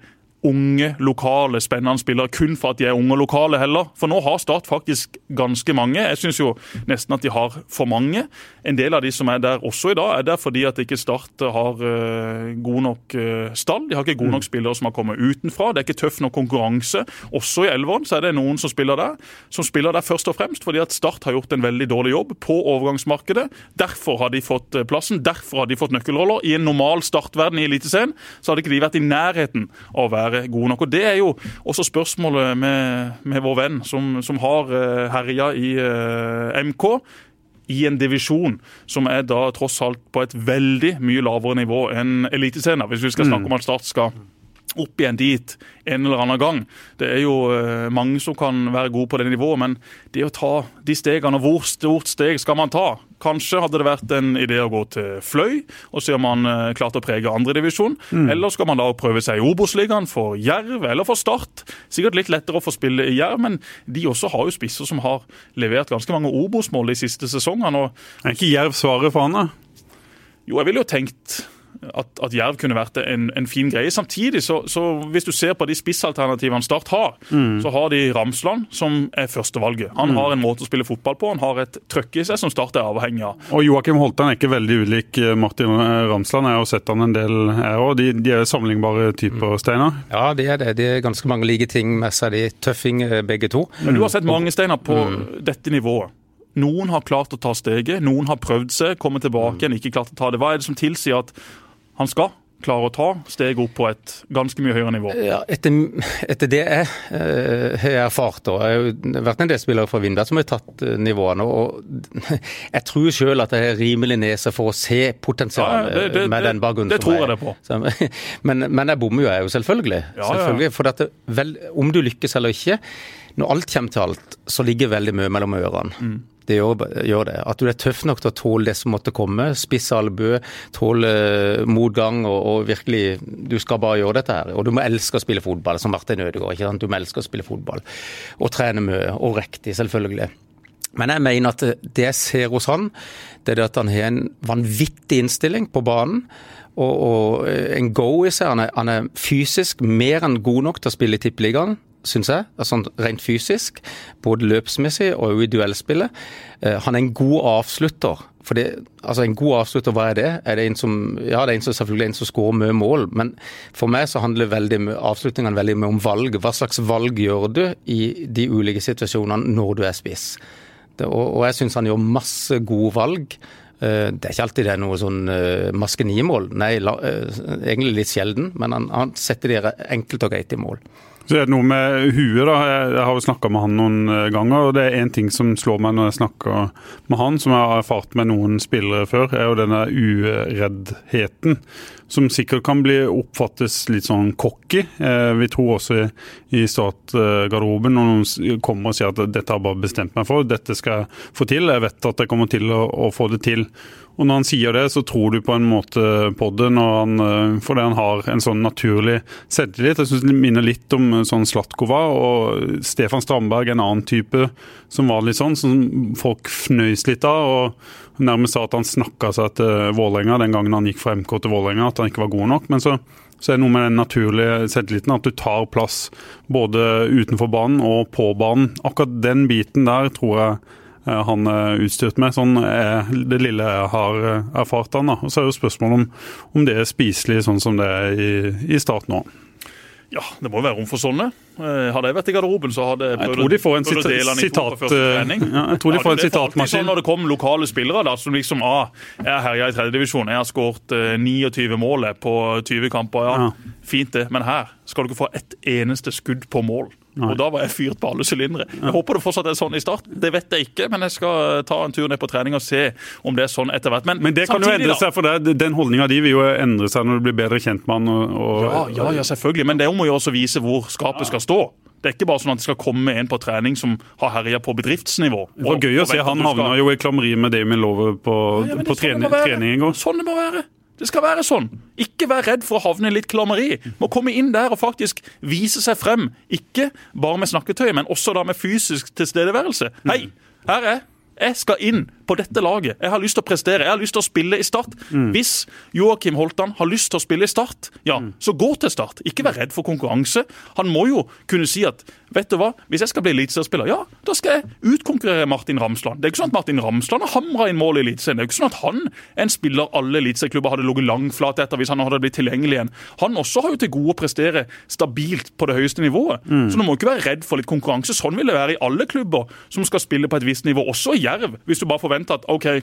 unge, lokale, spennende spillere kun for at de er unge og lokale heller. For nå har Start faktisk ganske mange. Jeg syns jo nesten at de har for mange. En del av de som er der også i dag, er der fordi at ikke Start har uh, god nok uh, stall. De har ikke gode nok mm. spillere som har kommet utenfra. Det er ikke tøff nok konkurranse. Også i Elveren så er det noen som spiller der, som spiller der først og fremst fordi at Start har gjort en veldig dårlig jobb på overgangsmarkedet. Derfor har de fått eh, plassen, derfor har de fått nøkkelroller. I en normal startverden i Eliteserien så hadde ikke de vært i nærheten av å være være gode nok. Og Det er jo også spørsmålet med, med vår venn som, som har uh, herja i eh, MK i en divisjon som er da tross alt på et veldig mye lavere nivå enn Eliteserien. Hvis vi skal snakke mm. om at Start skal opp igjen dit en eller annen gang. Det er jo uh, mange som kan være gode på det nivået, men det å ta de stegene, hvor stort steg skal man ta? Kanskje hadde det vært en idé å gå til Fløy og se om man uh, klarte å prege andredivisjon. Mm. Eller skal man da prøve seg i Obos-ligaen for Jerv eller for Start? Sikkert litt lettere å få spille i Jerv, men de også har jo spisser som har levert ganske mange Obos-mål de siste sesongene. Og... Er ikke Jerv svaret for han, da? Jo, jeg ville jo tenkt at, at Jerv kunne vært en, en fin greie. Samtidig, så, så, hvis du ser på de spissalternativene Start har, mm. så har de Ramsland, som er førstevalget. Han mm. har en måte å spille fotball på, han har et trøkk i seg som Start er avhengig av. Og Joakim Holtan er ikke veldig ulik eh, Martin Ramsland. Jeg har sett han en del, her òg. De, de, er sammenlignbare typer, mm. Steinar? Ja, de er det. De er ganske mange like ting med seg, de tøffing eh, begge to. Men du har sett mange, Steinar, på mm. dette nivået. Noen har klart å ta steget, noen har prøvd seg, kommet tilbake igjen, ikke klart å ta det. Hva er det som tilsier at han skal klare å ta steget opp på et ganske mye høyere nivå? Ja, etter, etter det jeg har er erfart, og jeg har vært en del spillere fra Vindberg som har tatt uh, nivåene. og Jeg tror selv at jeg har rimelig nese for å se potensialet ja, det, det, med den bakgrunnen. Det, det tror jeg det på. [LAUGHS] Men, men, jeg bommer jo, jeg jo selvfølgelig. Ja, selvfølgelig for dette, vel, om du lykkes eller ikke, når alt kommer til alt, så ligger veldig mye mellom ørene. Mm. Det gjør, gjør, det. At du er tøff nok til å tåle det som måtte komme. Spiss albue, tåle eh, motgang og, og, virkelig Du skal bare gjøre dette her. Og du må elske å spille fotball, som Martin Ødegaard. ikke sant? Du må elske å spille fotball. Og trene mye. Og riktig, selvfølgelig. Men jeg mener at det jeg ser hos han, det er at han har en vanvittig innstilling på banen. Og, og en go i seg. Han han er fysisk mer enn god nok til å spille i Tippeligaen syns jeg. Altså rent fysisk. Både løpsmessig og i duellspillet. Eh, han er en god avslutter. For det, altså En god avslutter, hva er det? Er det en som, ja, det er en som selvfølgelig en som skårer mye mål, men for meg så handler avslutningene veldig mye om valg. Hva slags valg gjør du i de ulike situasjonene når du er spiss? Og, og, jeg syns han gjør masse gode valg. Eh, det er ikke alltid det er noe sånn uh, maskenimål, nei, la, egentlig litt sjelden, men han, han setter de enkelt og greit i mål. Så er det noe med huet, da. Jeg har jo snakka med han noen eh, ganger, og det er én ting som slår meg når jeg snakker med han, som jeg har erfart med noen spillere før, er jo denne ureddheten. Som sikkert kan bli oppfattes litt sånn cocky. Eh, vi tror også i startgarderoben når noen kommer og sier at dette har jeg bare bestemt meg for, dette skal jeg få til, jeg vet at jeg kommer til å, å få det til. Og når han sier det, så tror du på en måte på det han, eh, fordi han har en sånn naturlig selvtillit. Jeg syns det minner litt om eh, sånn Slatkova og Stefan Strandberg, en annen type som var litt sånn, som folk fnøys litt av. og Nærmest sa at han snakka seg til Vålerenga den gangen han gikk fra MK til Vålerenga, at han ikke var god nok. Men så, så er det noe med den naturlige selvtilliten, at du tar plass både utenfor banen og på banen. Akkurat den biten der tror jeg han er utstyrt med. Sånn er det lille jeg har eh, erfart han. da. Og Så er jo spørsmålet om, om det er spiselig sånn som det er i, i start nå. Ja, det må jo være rom for sånne. Eh, hadde jeg vært i garderoben, så hadde jeg prøvd, jeg tror de får en sitat, ja, jeg tror de får en sitatmaskin. Sånn når det kom lokale spillere da, som liksom ah, jeg er herja i tredjedivisjon, jeg har skåret 29 mål på 20 kamper. Ja, fint det, men her skal du ikke få ett eneste skudd på mål. Og da var jeg fyrt på alle sylindere. Jeg håper det fortsatt er sånn i start. Det vet jeg ikke, men jeg skal ta en tur ned på trening og se om det er sånn etter hvert. Men, men det kan jo endre seg, for det, den holdninga di vil jo endre seg når du blir bedre kjent med han. Og, og, ja, ja, ja, selvfølgelig. Men det må jo også vise hvor skapet skal stå. Det er ikke bare sånn at det skal komme en på trening som har herja på bedriftsnivå. Det var gøy å se. Han havna jo i klammeri med Damien Lover på, ja, ja, på sånn trening, i går. Sånn det må være. Det skal være sånn. Ikke vær redd for å havne i litt klammeri. Må komme inn der og faktisk vise seg frem. Ikke bare med snakketøy, men også da med fysisk tilstedeværelse. Hei, her er jeg skal inn på dette laget. Jeg har lyst til å prestere. Jeg har lyst til å spille i Start. Mm. Hvis Joakim Holtan har lyst til å spille i Start, ja, mm. så gå til Start. Ikke vær redd for konkurranse. Han må jo kunne si at vet du hva, hvis jeg skal bli eliteseriespiller, ja, da skal jeg utkonkurrere Martin Ramsland. Det er ikke sånn at Martin Ramsland har hamra inn mål i Eliteserien. Det er ikke sånn at han er en spiller alle eliteserieklubber hadde ligget langflat etter hvis han hadde blitt tilgjengelig igjen. Han også har jo til gode å prestere stabilt på det høyeste nivået. Mm. Så du må ikke være redd for litt konkurranse. Sånn vil det være i alle klubber som skal spille på et visst nivå, også i Jerv. Hvis du bare forventer at OK,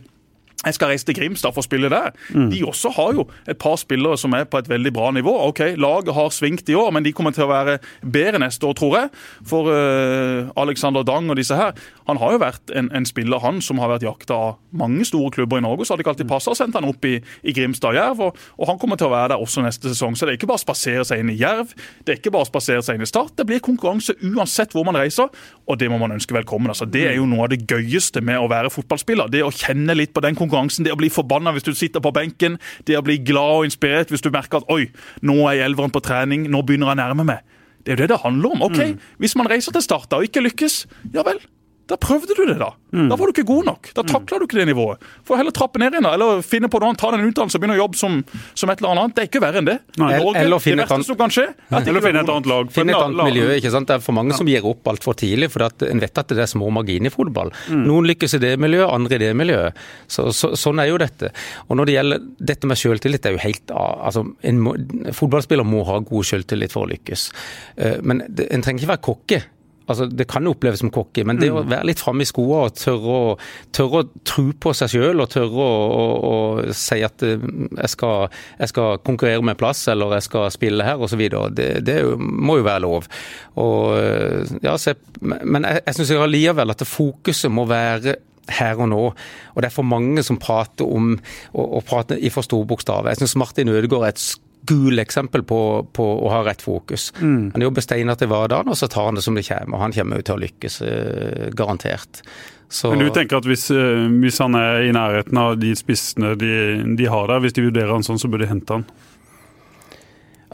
jeg skal reise til Grimstad for å spille der. Mm. De også har jo et par spillere som er på et veldig bra nivå. Ok, Laget har svingt i år, men de kommer til å være bedre neste år, tror jeg. For uh, Alexander Dang og disse her. Han har jo vært en, en spiller han som har vært jakta av mange store klubber i Norge. Så hadde ikke alltid passa å sende han opp i, i Grimstad og Jerv. Og, og, han kommer til å være der også neste sesong. Så det er ikke bare å spasere seg inn i Jerv. Det er ikke bare å spasere seg inn i Start. Det blir konkurranse uansett hvor man reiser, og det må man ønske velkommen. Altså, det er jo noe av det gøyeste med å være fotballspiller. Det å kjenne litt på den konkurransen konkurransen, det å bli forbanna hvis du sitter på benken, det å bli glad og inspirert hvis du merker at oi, nå er elveren på trening, nå begynner å nærme meg. Det er jo det det handler om. ok, mm. Hvis man reiser til Start og ikke lykkes, ja vel, da prøvde du det, da. Mm. Da var du ikke god nok. Da takla du ikke det nivået. Får heller trappe ned igjen, da, eller finne på noe annet, ta den utdannelsen og begynne å jobbe som, som, et eller annet. Det er ikke verre enn det. Norge, eller finne det verste som kan skje, eller finne et annet lag. Finne et annet miljø. ikke sant? Det er for mange ja. som gir opp altfor tidlig, for en vet at det er små marginer i fotball. Mm. Noen lykkes i det miljøet, andre i det miljøet. Så, så, sånn er jo dette. Og når det gjelder dette med selvtillit, det er jo helt altså, en må, Fotballspiller må ha god selvtillit for å lykkes. Men men en trenger ikke være kokke Altså, det kan oppleves som cocky, men det å mm. være litt framme i skoene og tørre å, tørre å tro på seg sjøl og tørre å, å, å, si at eh, jeg skal, jeg skal, konkurrere med plass eller jeg skal spille her osv., det, det må jo være lov. Og, eh, ja, se, men jeg, jeg syns allikevel at fokuset må være her og nå. Og det er for mange som prater om og prater i for store bokstaver. Jeg syns Martin Ødegaard er et gul eksempel på, på, å ha rett fokus. Mm. Han jobber steinete i hverdagen, og så tar han det som det kommer. Han kommer jo til å lykkes, eh, garantert. Så... Men du tenker at hvis, eh, hvis, han er i nærheten av de spissene de, de har der, hvis de vurderer han sånn, så bør de hente han?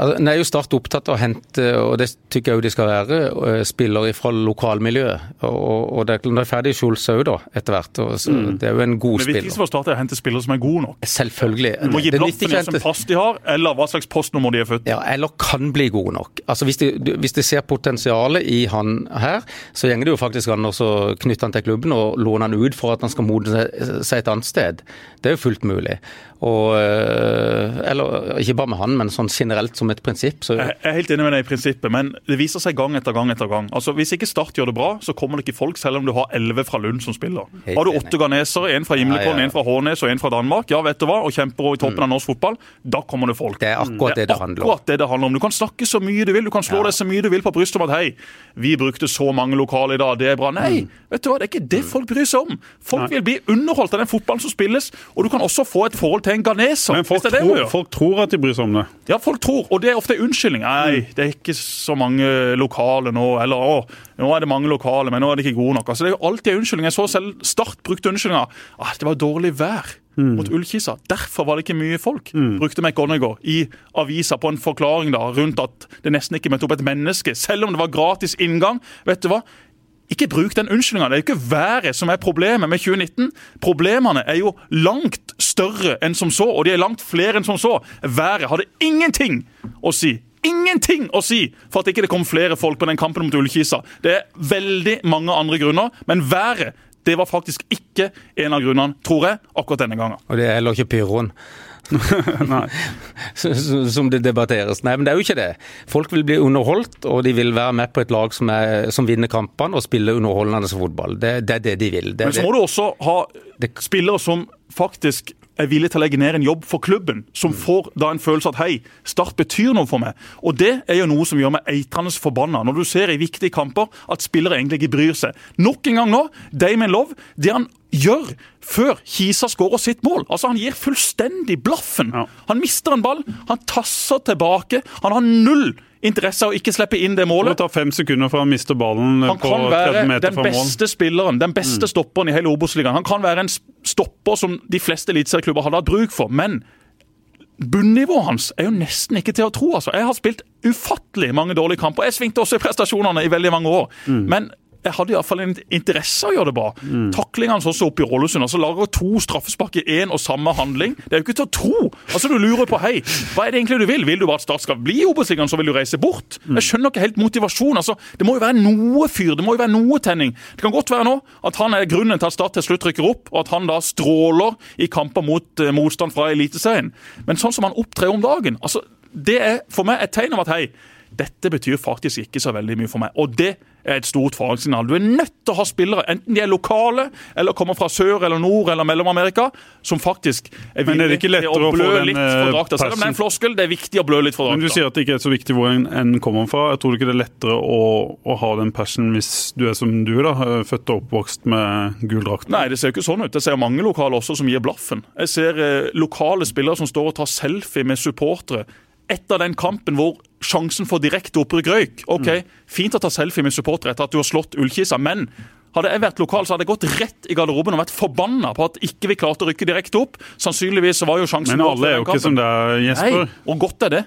Altså, er jo Start opptatt av å hente, og det tykker jeg jo de skal være, eh, spillere fra lokalmiljøet. Og, og det er ferdig Schulz òg, da, etter hvert. Og, mm. Det er jo en god spiller. Men viktigst for Start er å hente spillere som er gode nok. Selvfølgelig. Du må gi blaffen i hvilken pass de har, eller hva slags postnummer de er født Ja, eller kan bli gode nok. Altså Hvis de, hvis de ser potensialet i han her, så gjenger det jo faktisk an å knytte han til klubben og låne han ut for at han skal modne seg et annet sted. Det er jo fullt mulig. Og, eh, eller ikke bare med han, men sånn generelt som et prinsipp. Så... Jeg er helt enig med deg i prinsippet, men det viser seg gang etter gang etter gang. Altså, Hvis ikke Start gjør det bra, så kommer det ikke folk, selv om du har elleve fra Lund som spiller. Helt har du åtte ghanesere, en fra Gimlekollen, ja, ja, ja. en fra Hånes og en fra Danmark, ja, vet du hva, og kjemper i toppen mm. av norsk fotball, da kommer det folk. Det er akkurat det det, handler om. akkurat det det handler om. Du kan snakke så mye du vil, du kan slå deg så mye du vil på brystet om at hei, vi brukte så mange lokaler i dag, det er bra. Nei, mm. vet du hva, det er ikke det folk bryr seg om. Folk Nei. vil bli underholdt av den fotballen som spilles, og du kan også få et forhold til en ganeser. Men folk, tror, folk tror at de bryr seg om det. Ja, folk tror, og det er ofte unnskyldning. Nei, det er ikke så mange lokale nå. Eller å, nå er det mange lokale, men nå er det ikke gode nok. Altså, det er jo alltid unnskyldning. Jeg så selv Start brukte unnskyldninga. Ah, det var dårlig vær. Mm. mot Ullkisa. Derfor var det ikke mye folk, mm. brukte McGonagall i avisa på en forklaring da, rundt at det nesten ikke møtte opp et menneske, selv om det var gratis inngang. Vet du hva? Ikke bruk den unnskyldninga. Det er jo ikke været som er problemet med 2019. Problemene er jo langt større enn som så, og de er langt flere enn som så. Været hadde ingenting å si. Ingenting å si for at ikke det kom flere folk på den kampen mot Ullkisa. Det er veldig mange andre grunner, men været det var faktisk ikke en av grunnene, tror jeg, akkurat denne gangen. Og det er heller ikke pyroen? [LAUGHS] som det debatteres. Nei, men det er jo ikke det. Folk vil bli underholdt, og de vil være med på et lag som, er, som vinner kampene og spiller underholdende fotball. Det, det, er det de vil. Det, men så må du også ha spillere som faktisk er villig til å legge ned en jobb for klubben, som får da en følelse at hei, Start betyr noe for meg. Og Det er jo noe som gjør meg eitrende forbanna, når du ser i viktige kamper at spillere egentlig ikke bryr seg. Nok en gang nå, Damien Love, det han gjør før Kisa skårer sitt mål. Altså Han gir fullstendig blaffen. Ja. Han mister en ball, han tasser tilbake. Han har null interesse av å ikke slippe inn det målet. Det tar fem sekunder fra han mister ballen han på 30 meter fra mål. Han kan være den beste spilleren, den beste mm. stopperen i hele Obos-ligaen. Han kan være en stopper som de fleste eliteserieklubber hadde hatt bruk for. men Bunnivået hans er jo nesten ikke til å tro. altså. Jeg har spilt ufattelig mange dårlige kamper. Jeg svingte også i prestasjonene i veldig mange år. Mm. Men jeg hadde iallfall en interesse av å gjøre det bra. Mm. Taklingene hans også oppe i Ålesund. altså Lager to straffespark i én og samme handling. Det er jo ikke til å tro! Altså Du lurer på hei, hva er det egentlig du vil? Vil du bare at Start skal bli i Obos-ligaen, så vil du reise bort? Mm. Jeg skjønner ikke helt motivasjon. altså Det må jo være noe fyr, det må jo være noe tenning. Det kan godt være nå at han er grunnen til at Start til slutt rykker opp, og at han da stråler i kamper mot uh, motstand fra Eliteserien. Men sånn som han opptrer om dagen, altså det er for meg et tegn av at hei, dette betyr faktisk ikke så veldig mye for meg. Og det er et stort faresignal. Du er nødt til å ha spillere, enten de er lokale eller kommer fra Sør- eller Nord- eller Mellom-Amerika, som faktisk er villige til å blø litt for drakta. Selv om det er en floskel, det er viktig å blø litt for drakta. Men Du sier at det ikke er så viktig hvor en kommer fra. Jeg tror ikke det er lettere å, å ha den passion hvis du er som du, da, født og oppvokst med gul drakt? Nei, det ser jo ikke sånn ut. Jeg ser mange lokale også som gir blaffen. Jeg ser eh, lokale spillere som står og tar selfie med supportere etter den kampen hvor sjansen for direkte opprykk røyk. Ok, Fint å ta selfie med supportere etter at du har slått Ullkisa, men hadde jeg vært lokal, så hadde jeg gått rett i garderoben og vært forbanna på at ikke vi klarte å rykke direkte opp. Sannsynligvis var jo sjansen Men alle er jo ikke som deg, Jesper. Nei, og godt er det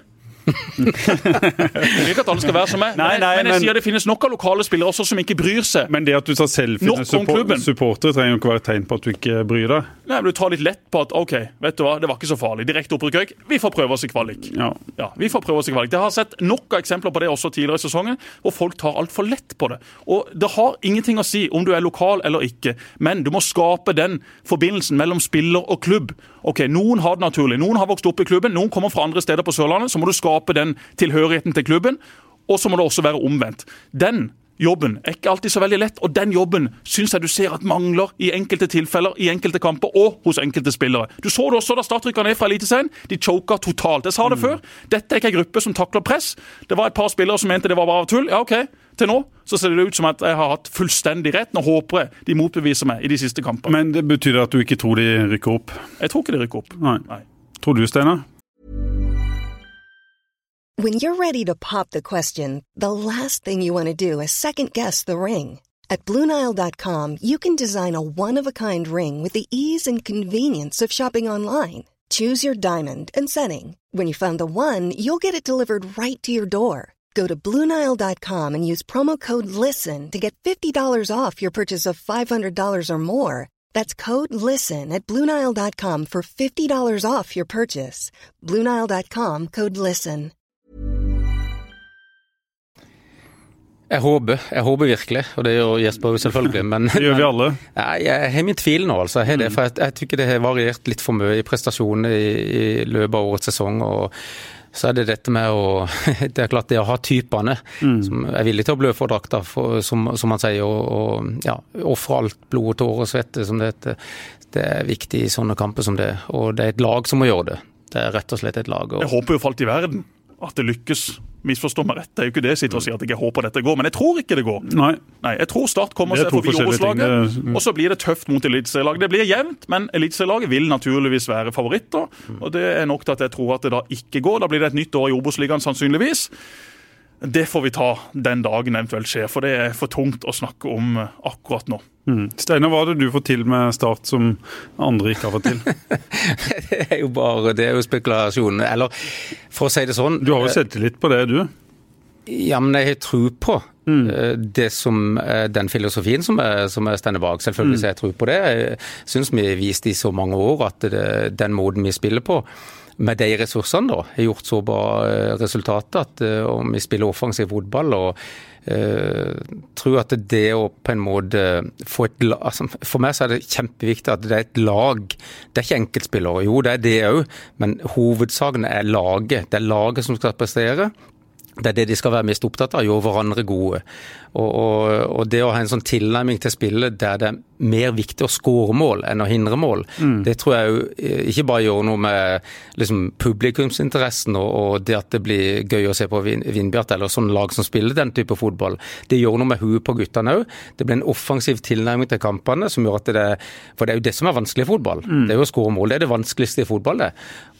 [LAUGHS] ikke at alle skal være som meg, nei, nei, men, jeg men, sier det finnes nok av lokale spillere også som ikke bryr seg. Men det at du tar selfie med support, supportere trenger jo ikke være et tegn på at du ikke bryr deg. Nei, men Du tar litt lett på at OK, vet du hva, det var ikke så farlig. Direkte opprykk, vi får prøve oss i kvalik. Ja. ja. vi får prøve oss i kvalik. Jeg har sett nok av eksempler på det også tidligere i sesongen, hvor folk tar altfor lett på det. Og Det har ingenting å si om du er lokal eller ikke, men du må skape den forbindelsen mellom spiller og klubb. Ok, Noen har det naturlig, noen har vokst opp i klubben, noen kommer fra andre steder på Sørlandet. Så må du skape den tilhørigheten til klubben, og så må det også være omvendt. Den jobben er ikke alltid så veldig lett, og den jobben syns jeg du ser at mangler i enkelte tilfeller, i enkelte kamper og hos enkelte spillere. Du så det også da Start rykka ned fra Eliteserien. De choka totalt. Jeg sa det mm. før. Dette er ikke en gruppe som takler press. Det var et par spillere som mente det var bare tull. Ja, OK. Til nå så ser det ut som at jeg har hatt fullstendig rett. Nå håper jeg de motbeviser meg i de siste kampene. Men det betyr at du ikke tror de rykker opp? Jeg tror ikke de rykker opp. Nei. Nei. Tror du, Steinar? When you're ready to pop the question, the last thing you want to do is second guess the ring. At BlueNile.com you can design a one-of-a-kind ring with the ease and convenience of shopping online. Choose your diamond and setting. When you find the one, you'll get it delivered right to your door. Go to Bluenile.com and use promo code LISTEN to get $50 off your purchase of $500 or more. That's code LISTEN at Bluenile.com for $50 off your purchase. Bluenile.com code LISTEN. Jeg håper, jeg håper virkelig, og det gjør Jesper jo selvfølgelig. Men, [LAUGHS] det gjør vi alle. Jeg, jeg har min tvil nå, altså. Jeg, det, for jeg, jeg tykker det har variert litt for mye i prestasjonene i, i løpet av årets sesong. og så er det dette med å [LAUGHS] Det er klart det å ha typene mm. som er villige til å blø for drakta, som, som, man sier, og, og ja, ofre alt blod, tårer og svette, som det heter. Det er viktig i sånne kamper som det. Og det er et lag som må gjøre det. Det er rett og slett et lag. Og... Jeg håper jo falt i verden at det lykkes misforstå meg rett, det er jo ikke det jeg sitter og sier at jeg håper dette går, men jeg tror ikke det går. Nei. Nei jeg tror Start kommer seg forbi Obos-laget, og så blir det tøft mot eliteserielaget. Det blir jevnt, men eliteserielaget vil naturligvis være favoritter. og Det er nok til at jeg tror at det da ikke går. Da blir det et nytt år i Obos-ligaen sannsynligvis. Det får vi ta den dagen eventuelt skjer, for det er for tungt å snakke om akkurat nå. Mm. Steinar, hva er det du får til med Start som andre ikke har fått til? [LAUGHS] det er jo bare det er jo spekulasjon. Eller for å si det sånn Du har jo selvtillit på det, du? Ja, men jeg har tro på mm. det som den filosofien som jeg, som jeg stender bak. Selvfølgelig mm. så jeg tro på det. Jeg syns vi har vist i så mange år at det, den måten vi spiller på med de ressursene da, har gjort så bra resultat at om vi spiller offensiv fotball og Uh, tror at det å på en måte få et lag altså For meg så er det kjempeviktig at det er et lag. Det er ikke enkeltspillere. Jo, det er det òg, men hovedsaken er laget. Det er laget som skal prestere. Det er det de skal være mest opptatt av, gjøre hverandre gode. Og, og, og, det å ha en sånn tilnærming til spillet der det er mer viktig å skåre mål enn å hindre mål. Mm. Det tror jeg jo eh, ikke bare gjør noe med liksom, publikumsinteressen og, og, det at det blir gøy å se på Vindbjart eller sånn lag som spiller den type fotball. Det gjør noe med huet på guttene òg. Det blir en offensiv tilnærming til kampene som gjør at det For det er jo det som er vanskelig i fotball. Mm. Det er jo å skåre mål. Det er det vanskeligste i fotball, det.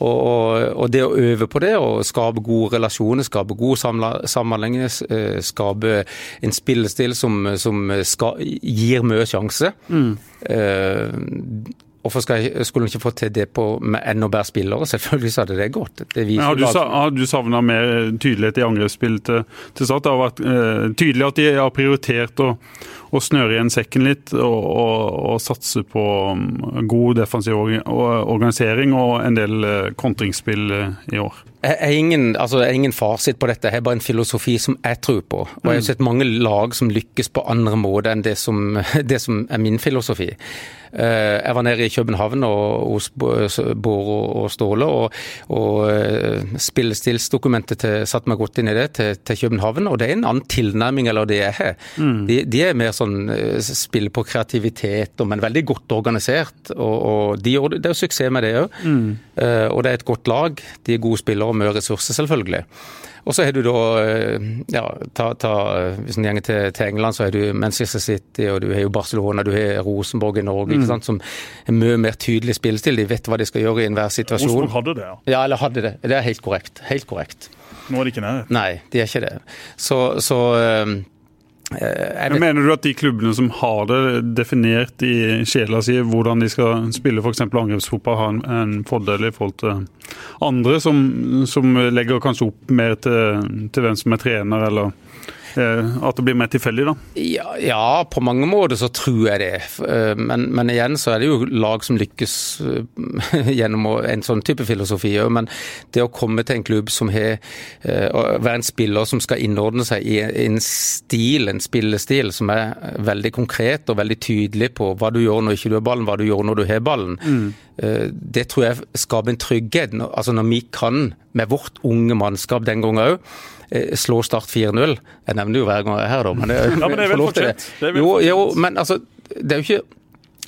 Og, det å øve på det og skape gode relasjoner, skape god sammenheng, eh, skape en spillestil som, som skal, gir mye sjanse. Mm. Uh, Hvorfor skulle hun ikke få til det på, med enda bedre spillere? Selvfølgelig så hadde det gått. Det har, du, har du savna mer tydelighet i angrepsspill til, til Start? Det har vært eh, tydelig at de har prioritert å, å snøre igjen sekken litt og, og, og, satse på um, god defensiv organisering og en del eh, kontringsspill eh, i år. Jeg er, ingen, altså, jeg er ingen fasit på dette, jeg har bare en filosofi som jeg tror på. Og Jeg har mm. sett mange lag som lykkes på andre måter enn det som, [LAUGHS] det som er min filosofi. Eh, jeg var nede i København og, hos Bård og Ståle og, og eh, spillestilsdokumentet satte meg godt inn i det til, til, København. Og det er en annen tilnærming eller det jeg har. Mm. De, de, er mer sånn spill på kreativitet, men veldig godt organisert. Og, og de det er jo suksess med det òg. Mm. Og det er et godt lag. De er gode spillere og mye ressurser, selvfølgelig. Og så har du da eh, ja, ta, ta, Hvis en går til, til, England, så har du Manchester City, og du har jo Barcelona, du har Rosenborg i Norge, mm. sant, som er mye mer tydelig spillestil. De vet hva de skal gjøre i enhver situasjon. Rosenborg hadde det, ja. Ja, eller hadde det. Det er helt korrekt. Helt korrekt. Nå er de ikke nær. Nei, de er ikke det. Så, så um, Eh, Men mener du at de klubbene som har det definert i sjela si hvordan de skal spille f.eks. angrepsfotball, har en, en, fordel i forhold til andre som, som legger kanskje opp mer til, til hvem som er trener, eller at det blir mer tilfeldig, da? Ja, ja, på mange måter så tror jeg det. Eh, men, men, igjen så er det jo lag som lykkes eh, [LAUGHS] gjennom en sånn type filosofi òg. Men det å komme til en klubb som har være en spiller som skal innordne seg i en stil, en spillestil, som er veldig konkret og veldig tydelig på hva du gjør når ikke du har ballen, hva du gjør når du har ballen. Mm. Det tror jeg skaper en trygghet. Altså Når vi kan, med vårt unge mannskap den gangen òg, Eh, slå Start 4-0. Jeg nevner jo hver gang jeg er her, da. Men, det, ja, men det er vel fortjent. Jo, jo, men altså, det er jo ikke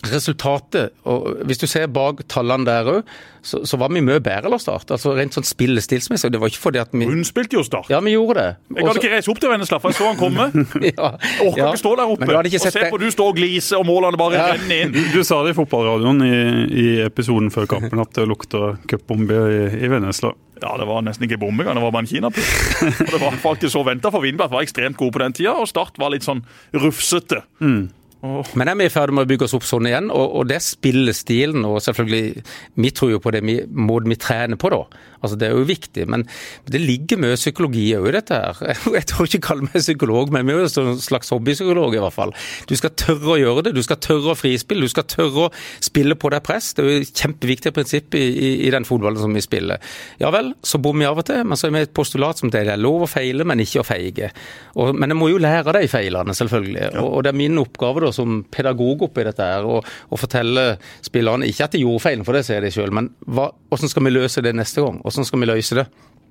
resultatet og Hvis du ser bak tallene der òg, så, så, var vi mye bedre enn Start. altså Rent sånn spillestilsmessig. Det var ikke fordi at vi Hun spilte jo Start. Ja, vi gjorde det. Jeg hadde ikke reist opp til Vennesla, for jeg så han komme. [LAUGHS] ja, jeg orker ja. ikke stå der oppe og se på du står og gliser, og målene bare ja. renner inn. Du, du, sa det i fotballradioen i, i episoden før kampen at det lukta cupbombe i, i Vennesla. Ja, det var nesten ikke bombegang, det var bare en kinapuss. det var faktisk så venta, for Vindberg var ekstremt god på den tida, og Start var litt sånn rufsete. Mm. Men er vi i ferd med å bygge oss opp sånn igjen, og, og det spillestilen. Og selvfølgelig, vi tror jo på det vi, måten vi trener på, da. Altså Det er jo viktig. Men det ligger mye psykologi òg i dette her. [LAUGHS] Jeg tør ikke kalle meg psykolog, men vi er jo en slags hobbypsykolog i hvert fall. Du skal tørre å gjøre det. Du skal tørre å frispille. Du skal tørre å spille på deg press. Det er jo et kjempeviktig prinsipp i, i, i, den fotballen som vi spiller. Ja vel, så bommer vi av og til, men så er vi et postulat som det er lov å feile, men ikke å feige. Og, men jeg må jo lære de feilene, selvfølgelig. Og, og, det er min oppgave da som pedagog oppi dette her, å fortelle spillerne, ikke at de gjorde feilen, for det ser de sjøl, men hva, hvordan skal vi løse det neste gang? Hvordan skal vi løse det?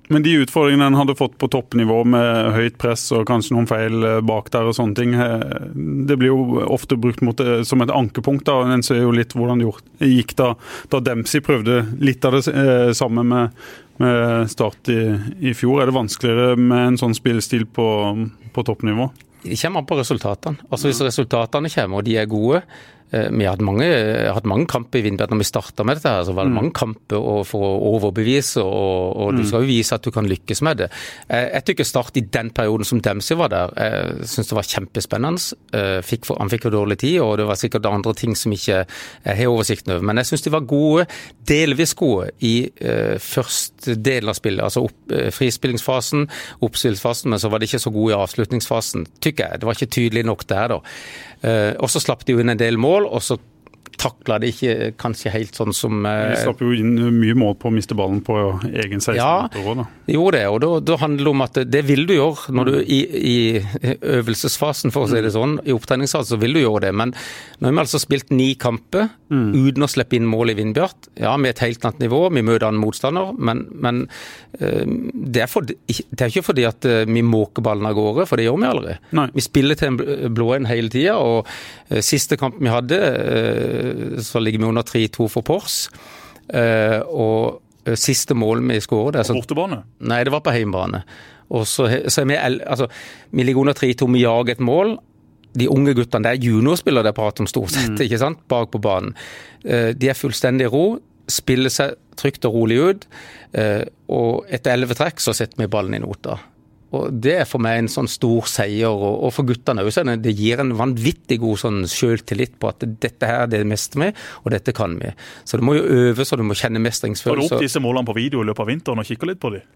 Men de utfordringene en hadde fått på toppnivå med høyt press og kanskje noen feil eh, bak der og sånne ting, eh, det blir jo ofte brukt mot, eh, som et ankepunkt. da, En ser jo litt hvordan det gikk da, da Dempsey prøvde litt av det samme med, med Start i, i, fjor. Er det vanskeligere med en sånn spillestil på, på toppnivå? Det kommer an på resultatene. Altså Hvis resultatene kommer og de er gode, vi har hatt mange, hatt mange kamper i Vindbjart når vi starta med dette. her, så var det mm. mange kamper for å overbevise, og, og du mm. skal jo vise at du kan lykkes med det. Jeg, jeg tykker Start i den perioden som Dempsey var der, jeg syns det var kjempespennende. Eh, fikk for, han fikk jo dårlig tid, og det var sikkert andre ting som ikke jeg har oversikten over. Men jeg syns de var gode, delvis gode, i første del av spillet. Altså opp, frispillingsfasen, oppspillsfasen, men så var de ikke så gode i avslutningsfasen, tykker jeg. Det var ikke tydelig nok der, da. Og så slapp de jo inn en del mål mål, og så takla det ikke kanskje helt sånn som Vi slapp jo inn mye mål på å miste ballen på egen 16 Ja, òg, da. gjorde det, og da, da handler det om at det vil du gjøre når du i, i øvelsesfasen, for å si det sånn. I opptreningsfasen så vil du gjøre det, men nå har vi altså spilt ni kamper uten å slippe inn mål i Vindbjart. Ja, med et helt annet nivå, vi møter en motstander, men, men eh, det, er for, det er ikke fordi at eh, vi måker ballen av gårde, for det gjør vi aldri. Nei. Vi spiller til en blå en hele tida, og eh, siste kamp vi hadde, eh, så ligger vi under 3-2 for Pors. Eh, og eh, siste mål vi skåret På sånn Bortebane. Nei, det var på hjemmebane. Og så, så vi, altså, vi ligger under 3-2, vi jager et mål. De unge guttene, det er juniorspillere det er prat om stort sett, ikke sant, bak på banen. Eh, De er fullstendig i ro, spiller seg trygt og rolig ut. eh, Og etter elleve trekk så setter vi ballen i nota. Og Det er for meg en sånn stor seier, og for guttene òg. Det gir en vanvittig god sånn selvtillit på at dette her er det meste vi, og dette kan vi. Så du må jo øve så du må kjenne mestringsfølelse. Har du opp disse målene på video i løpet av vinteren og kikker litt på dem?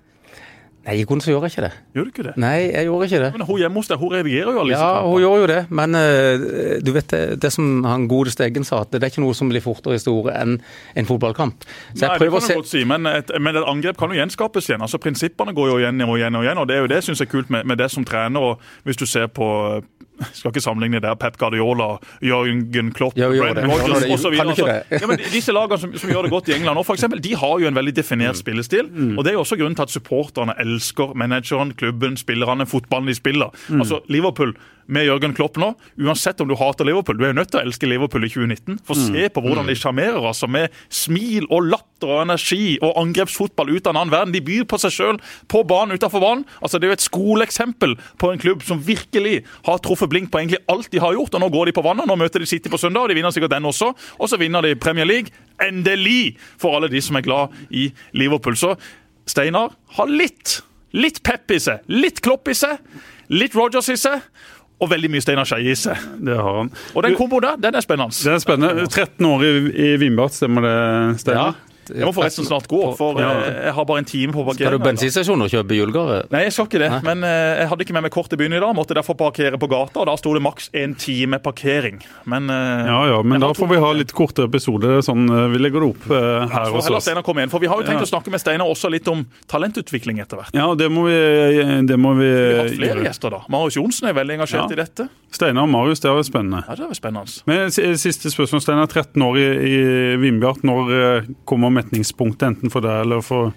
Nei, i grunnen så gjør jeg ikke det. Gjør du ikke det? Nei, jeg gjorde ikke det. Men Hun hjemme hos deg, hun redigerer jo alle disse Ja, hun gjør jo det, men uh, du vet det, det som han godeste Eggen sa, at det er ikke noe som blir fortere i store enn en fotballkamp. Så Nei, det kan du se godt si, men et, men et angrep kan jo gjenskapes igjen. altså Prinsippene går jo igjen og igjen og igjen, og det er jo det synes jeg er kult med, med det som trener. og Hvis du ser på [LAUGHS] skal ikke sammenligne der Pep Guardiola, Jørgen Klopp, jo, jo, Brendan det- osv. ja, men disse lagene som, som gjør det godt i England nå, for eksempel, de har jo en veldig definert spillestil. og Det er jo også grunnen til at supporterne elsker manageren, klubben, spillerne, fotballen de spiller. Altså Liverpool med Jørgen Klopp nå, uansett om du hater Liverpool, du er jo nødt til å elske Liverpool i 2019. For se på hvordan de sjarmerer, altså, med smil og latter og energi og angrepsfotball ut av en annen verden. De byr på seg sjøl på banen utenfor banen. Altså, det er jo et skoleeksempel på en klubb som virkelig har truffet blink på egentlig alt de har gjort. Og nå går de på vannet, nå møter de City på søndag, og de vinner sikkert den også. Og så vinner de Premier League. Endelig! For alle de som er glad i Liverpool. Så Steinar har litt, litt pep i seg, litt klopp i seg, litt Rogers i seg. Og veldig mye Steinar Skeie i seg. Det har han. Og den komboen der, den er spennende. Den er spennende. 13 år i, i Vindbart, stemmer det, Steinar? Jeg må forresten snart gå, for Ja. eh, jeg har bare en time på Skal du bensinstasjon og kjøpe julegave? Nei, jeg skal ikke det. Men eh, jeg hadde ikke med meg kort i byen i dag. Måtte derfor parkere på gata, og da sto det maks en time parkering. Men eh, Ja ja, men da to- får vi ha litt kortere episode. Sånn eh, vi legger det opp eh, her Så hos heller oss. Steinar komme igjen, for Vi har jo tenkt Ja. å snakke med Steinar også litt om talentutvikling etter hvert. Ja, det må vi, det må vi Vi har hatt flere gjøre. gjester da. Marius Johnsen er veldig engasjert Ja. i dette. Steinar og Marius, det var spennende. Ja, det er spennende. Men Siste spørsmål, Steinar. 13 år i, i Vindbjart. Når eh, kommer metningspunktet, enten for deg eller for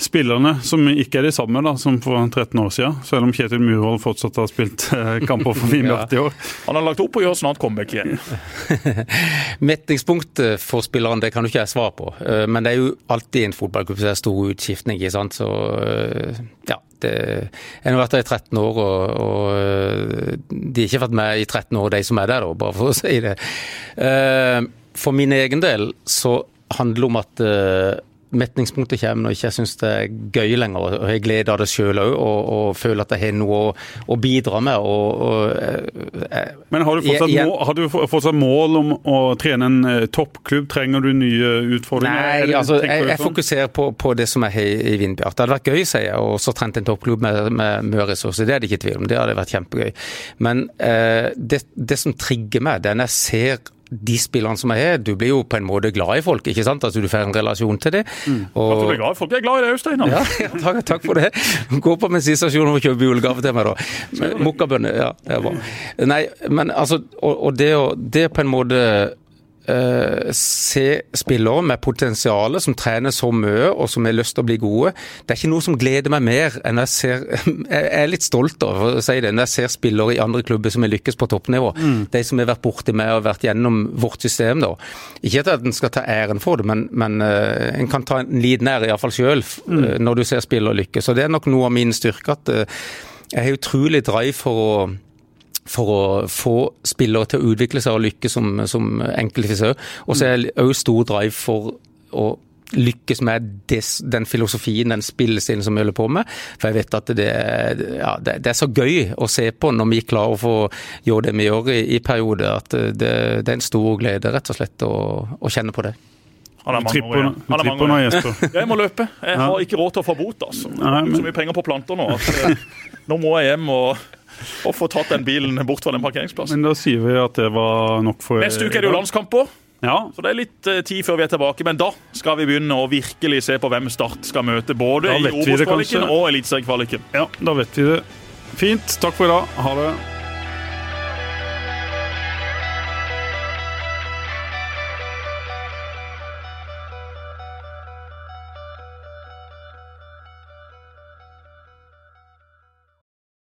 spillerne, som ikke er de samme da, som for 13 år siden? Selv om Kjetil Murvold fortsatt har spilt [LAUGHS] eh, kamper for Vindbjart i år. Han har lagt opp og gjør snart comeback igjen. [LAUGHS] Metningspunktet for spilleren det kan jo ikke jeg svare på, Eh, men det er jo alltid en fotballklubb som er stor utskiftning. ikke sant? Så eh, ja, det, Jeg har vært der i 13 år, og, og eh, de har ikke vært med i 13 år, de som er der, da, bare for å [LAUGHS] si det. Eh, For min egen del så handler det om at eh, metningspunktet kommer når ikke jeg syns det er gøy lenger. og Jeg gleder av det sjøl òg, og, og føler at jeg har noe å, å bidra med. og, og eh, Men har du fortsatt, Jeg- jeg- mål, har du fortsatt mål om å trene en eh, toppklubb? Trenger du nye utfordringer? Er Nei, det- altså, jeg, jeg sånn? fokuserer på, på det som er i, i Vindbjart. Det hadde vært gøy, sier jeg, og så trent en toppklubb med, med mye ressurser. Det er det ikke tvil om. Det hadde vært kjempegøy. Men eh, det, det som trigger meg, det er når jeg ser de spillerne som jeg har. Du blir jo på en måte glad i folk, ikke sant? Altså, du får en relasjon til det. Og, At du blir glad. i Folk Jeg er glad i deg òg, Steinar. ja, [LAUGHS] ja, takk, takk for det. Gå på min siste stasjon og kjøpe julegave til meg, da. Mokkabønner. Ja, det er bra. Nei, men altså Og, og det, det på en måte eh, se spillere med potensial som trener så mye og som har lyst til å bli gode. Det er ikke noe som gleder meg mer enn jeg ser [LAUGHS] Jeg er litt stolt av å si det, når jeg ser spillere i andre klubber som har lykkes på toppnivå. De som har vært borti meg og vært gjennom vårt system. da. Ikke at en skal ta æren for det, men, men uh, en kan ta en liten ære iallfall sjøl uh, når du ser spillere lykkes. Og det er nok noe av min styrke at jeg har utrolig drive for å for å få spillere til å utvikle seg og lykkes som, som enkeltfisør. Og så er det òg stor drive for å lykkes med des, den filosofien, den spillestilen som vi holder på med. For jeg vet at det, er- ja, det, det er så gøy å se på når vi klarer å få gjøre det vi gjør i, i perioder, at det, det er en stor glede rett og slett å, å kjenne på det. Han er mange år igjen. Jeg må løpe. Jeg har ikke råd til å få bot. altså. Jeg er har så mye penger på planter nå at eh, [LAUGHS] nå må jeg hjem og, og få tatt den bilen bort fra den parkeringsplassen. Men da sier vi at det var nok for Neste uke er det jo landskamper. Ja. Så det er litt eh, tid før vi er tilbake, men da skal vi begynne å virkelig se på hvem Start skal møte. Både i Obos-kvaliken og Eliteseriekvaliken. ja, da vet vi det. Fint. Takk for i dag. Ha det.